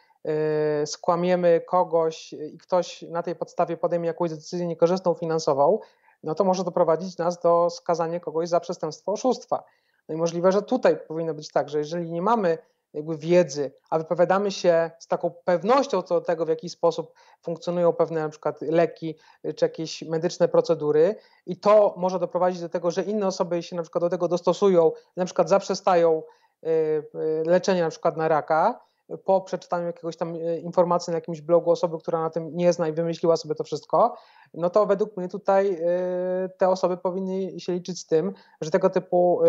skłamiemy kogoś i ktoś na tej podstawie podejmie jakąś decyzję niekorzystną finansową, no to może doprowadzić nas do skazania kogoś za przestępstwo oszustwa. No i możliwe, że tutaj powinno być tak, że jeżeli nie mamy jakby wiedzy, a wypowiadamy się z taką pewnością co do tego, w jaki sposób funkcjonują pewne na przykład leki czy jakieś medyczne procedury i to może doprowadzić do tego, że inne osoby się na przykład do tego dostosują, na przykład zaprzestają y, y, leczenia na przykład na raka, po przeczytaniu jakiegoś tam e, informacji na jakimś blogu osoby, która na tym nie zna i wymyśliła sobie to wszystko, no to według mnie tutaj e, te osoby powinny się liczyć z tym, że tego typu e,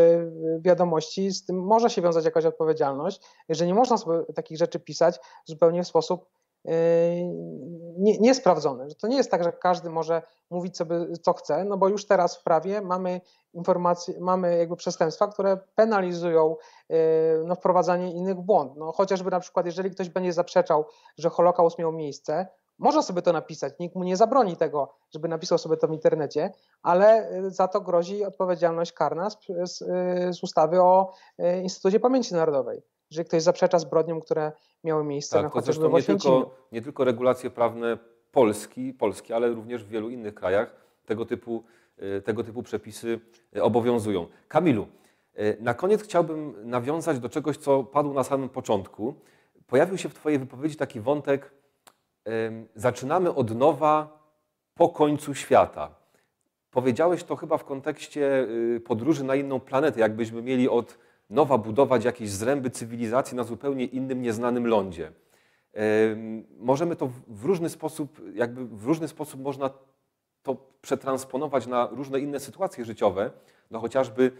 wiadomości, z tym może się wiązać jakaś odpowiedzialność, że nie można sobie takich rzeczy pisać zupełnie w sposób nie, niesprawdzony. Że to nie jest tak, że każdy może mówić sobie co chce, no bo już teraz w prawie mamy informacje, mamy jakby przestępstwa, które penalizują yy, no, wprowadzanie innych w błąd. No, chociażby na przykład, jeżeli ktoś będzie zaprzeczał, że Holokaust miał miejsce, może sobie to napisać, nikt mu nie zabroni tego, żeby napisał sobie to w internecie, ale yy, za to grozi odpowiedzialność karna z, z, yy, z ustawy o Instytucie Pamięci Narodowej. Jeżeli ktoś zaprzecza zbrodniom, które miały miejsce tak, na chociażby w nie tylko, nie tylko regulacje prawne Polski, Polski, ale również w wielu innych krajach tego typu Y, tego typu przepisy y, obowiązują. Kamilu, y, na koniec chciałbym nawiązać do czegoś, co padło na samym początku. Pojawił się w Twojej wypowiedzi taki wątek, zaczynamy od nowa po końcu świata. Powiedziałeś to chyba w kontekście podróży na inną planetę, jakbyśmy mieli od nowa budować jakieś zręby cywilizacji na zupełnie innym, nieznanym lądzie. Możemy to w różny sposób, jakby w różny sposób można to przetransponować na różne inne sytuacje życiowe, no chociażby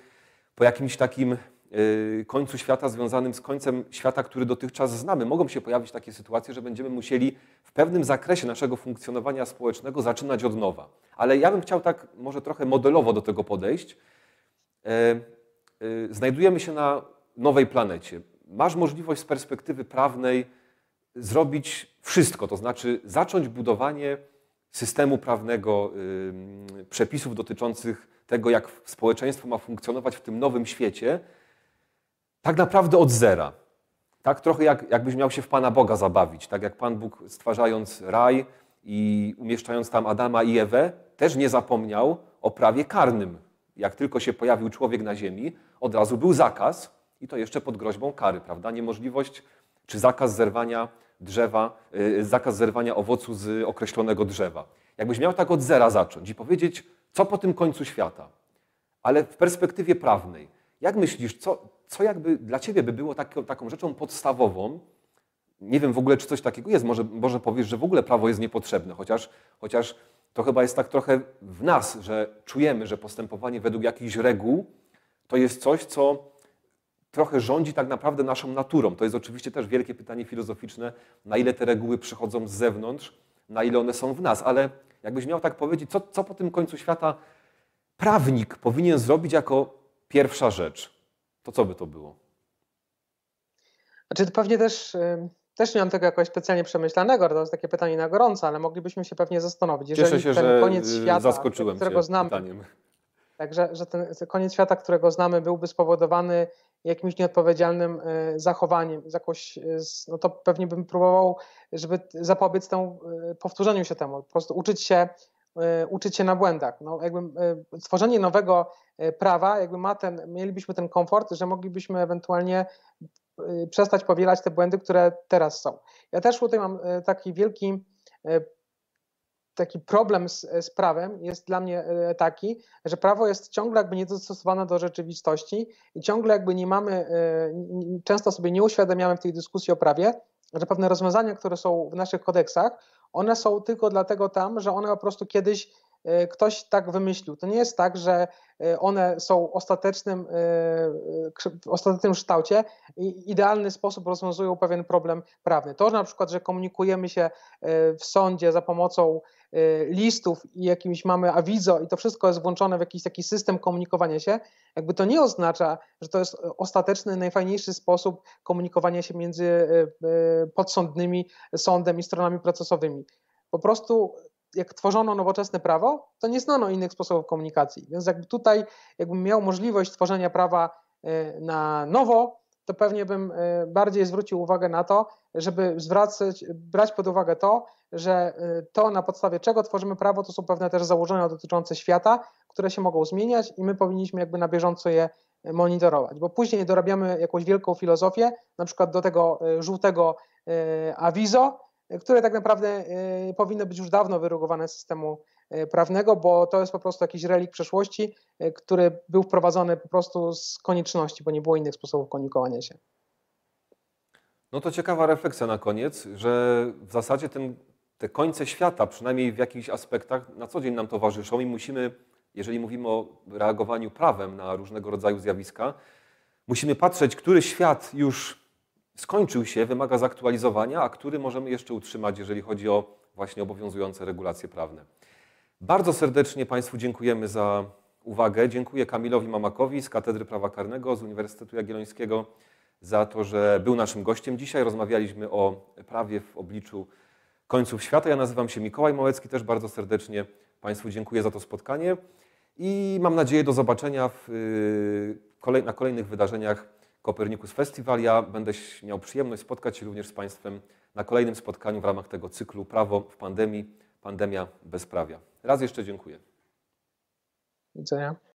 po jakimś takim y, końcu świata związanym z końcem świata, który dotychczas znamy. Mogą się pojawić takie sytuacje, że będziemy musieli w pewnym zakresie naszego funkcjonowania społecznego zaczynać od nowa. Ale ja bym chciał tak może trochę modelowo do tego podejść. E, znajdujemy się na nowej planecie. Masz możliwość z perspektywy prawnej zrobić wszystko, to znaczy zacząć budowanie systemu prawnego, przepisów dotyczących tego, jak społeczeństwo ma funkcjonować w tym nowym świecie, tak naprawdę od zera. Tak trochę jak, jakbyś miał się w Pana Boga zabawić. Tak jak Pan Bóg stwarzając raj i umieszczając tam Adama i Ewę, też nie zapomniał o prawie karnym. Jak tylko się pojawił człowiek na ziemi, od razu był zakaz i to jeszcze pod groźbą kary, prawda? Niemożliwość czy zakaz zerwania drzewa, y, zakaz zerwania owocu z określonego drzewa. Jakbyś miał tak od zera zacząć i powiedzieć, co po tym końcu świata, ale w perspektywie prawnej, jak myślisz, co, co jakby dla Ciebie by było tak, taką rzeczą podstawową, nie wiem w ogóle, czy coś takiego jest, może, może powiesz, że w ogóle prawo jest niepotrzebne, chociaż, chociaż to chyba jest tak trochę w nas, że czujemy, że postępowanie według jakichś reguł to jest coś, co trochę rządzi tak naprawdę naszą naturą. To jest oczywiście też wielkie pytanie filozoficzne, na ile te reguły przychodzą z zewnątrz, na ile one są w nas, ale jakbyś miał tak powiedzieć, co, co po tym końcu świata prawnik powinien zrobić jako pierwsza rzecz, to co by to było? Znaczy to pewnie też, też nie mam tego jakoś specjalnie przemyślanego, to jest takie pytanie na gorąco, ale moglibyśmy się pewnie zastanowić. Jeżeli Cieszę się, ten że koniec świata, którego znamy, pytaniem. Także, że ten koniec świata, którego znamy, byłby spowodowany jakimś nieodpowiedzialnym e, zachowaniem, jakoś, e, no to pewnie bym próbował, żeby zapobiec temu e, powtórzeniu się temu, po prostu uczyć się, uczyć się na błędach. No, jakby stworzenie nowego prawa, jakby ma ten, mielibyśmy ten komfort, że moglibyśmy ewentualnie przestać powielać te błędy, które teraz są. Ja też tutaj mam taki wielki taki problem z, z, prawem jest dla mnie taki, że prawo jest ciągle jakby niedostosowane do rzeczywistości i ciągle jakby nie mamy, często sobie nie uświadamiamy w tej dyskusji o prawie, że pewne rozwiązania, które są w naszych kodeksach, one są tylko dlatego tam, że one po prostu kiedyś ktoś tak wymyślił. To nie jest tak, że e, one są ostatecznym, e, w ostatecznym kształcie i idealny sposób rozwiązują pewien problem prawny. To, że na przykład, że komunikujemy się w sądzie za pomocą listów i jakimś mamy awizo i to wszystko jest włączone w jakiś taki system komunikowania się, jakby to nie oznacza, że to jest ostateczny, najfajniejszy sposób komunikowania się między podsądnymi, sądem i stronami procesowymi. Po prostu jak tworzono nowoczesne prawo, to nie znano innych sposobów komunikacji. Więc jakby tutaj, jakbym miał możliwość tworzenia prawa e, na nowo, to pewnie bym e, bardziej zwrócił uwagę na to, żeby zwracać, brać pod uwagę to, że e, to na podstawie czego tworzymy prawo, to są pewne też założenia dotyczące świata, które się mogą zmieniać i my powinniśmy jakby na bieżąco je monitorować, bo później dorabiamy jakąś wielką filozofię, na przykład do tego żółtego awizo, które tak naprawdę y, powinny być już dawno wyrugowane z systemu y, prawnego, bo to jest po prostu jakiś relik przeszłości, y, który był wprowadzony po prostu z konieczności, bo nie było innych sposobów komunikowania się. No to ciekawa refleksja na koniec, że w zasadzie ten, te końce świata, przynajmniej w jakichś aspektach, na co dzień nam towarzyszą i musimy, jeżeli mówimy o reagowaniu prawem na różnego rodzaju zjawiska, musimy patrzeć, który świat już skończył się, wymaga zaktualizowania, a który możemy jeszcze utrzymać, jeżeli chodzi o właśnie obowiązujące regulacje prawne. Bardzo serdecznie Państwu dziękujemy za uwagę. Dziękuję Kamilowi Mamakowi z Katedry Prawa Karnego z Uniwersytetu Jagiellońskiego za to, że był naszym gościem dzisiaj. Rozmawialiśmy o prawie w obliczu końców świata. Ja nazywam się Mikołaj Małecki, też bardzo serdecznie Państwu dziękuję za to spotkanie i mam nadzieję do zobaczenia w, y, na kolejnych wydarzeniach Kopernikus Festival. Ja będę miał przyjemność spotkać się również z Państwem na kolejnym spotkaniu w ramach tego cyklu Prawo w pandemii, pandemia bezprawia. Raz jeszcze dziękuję. Widzenia.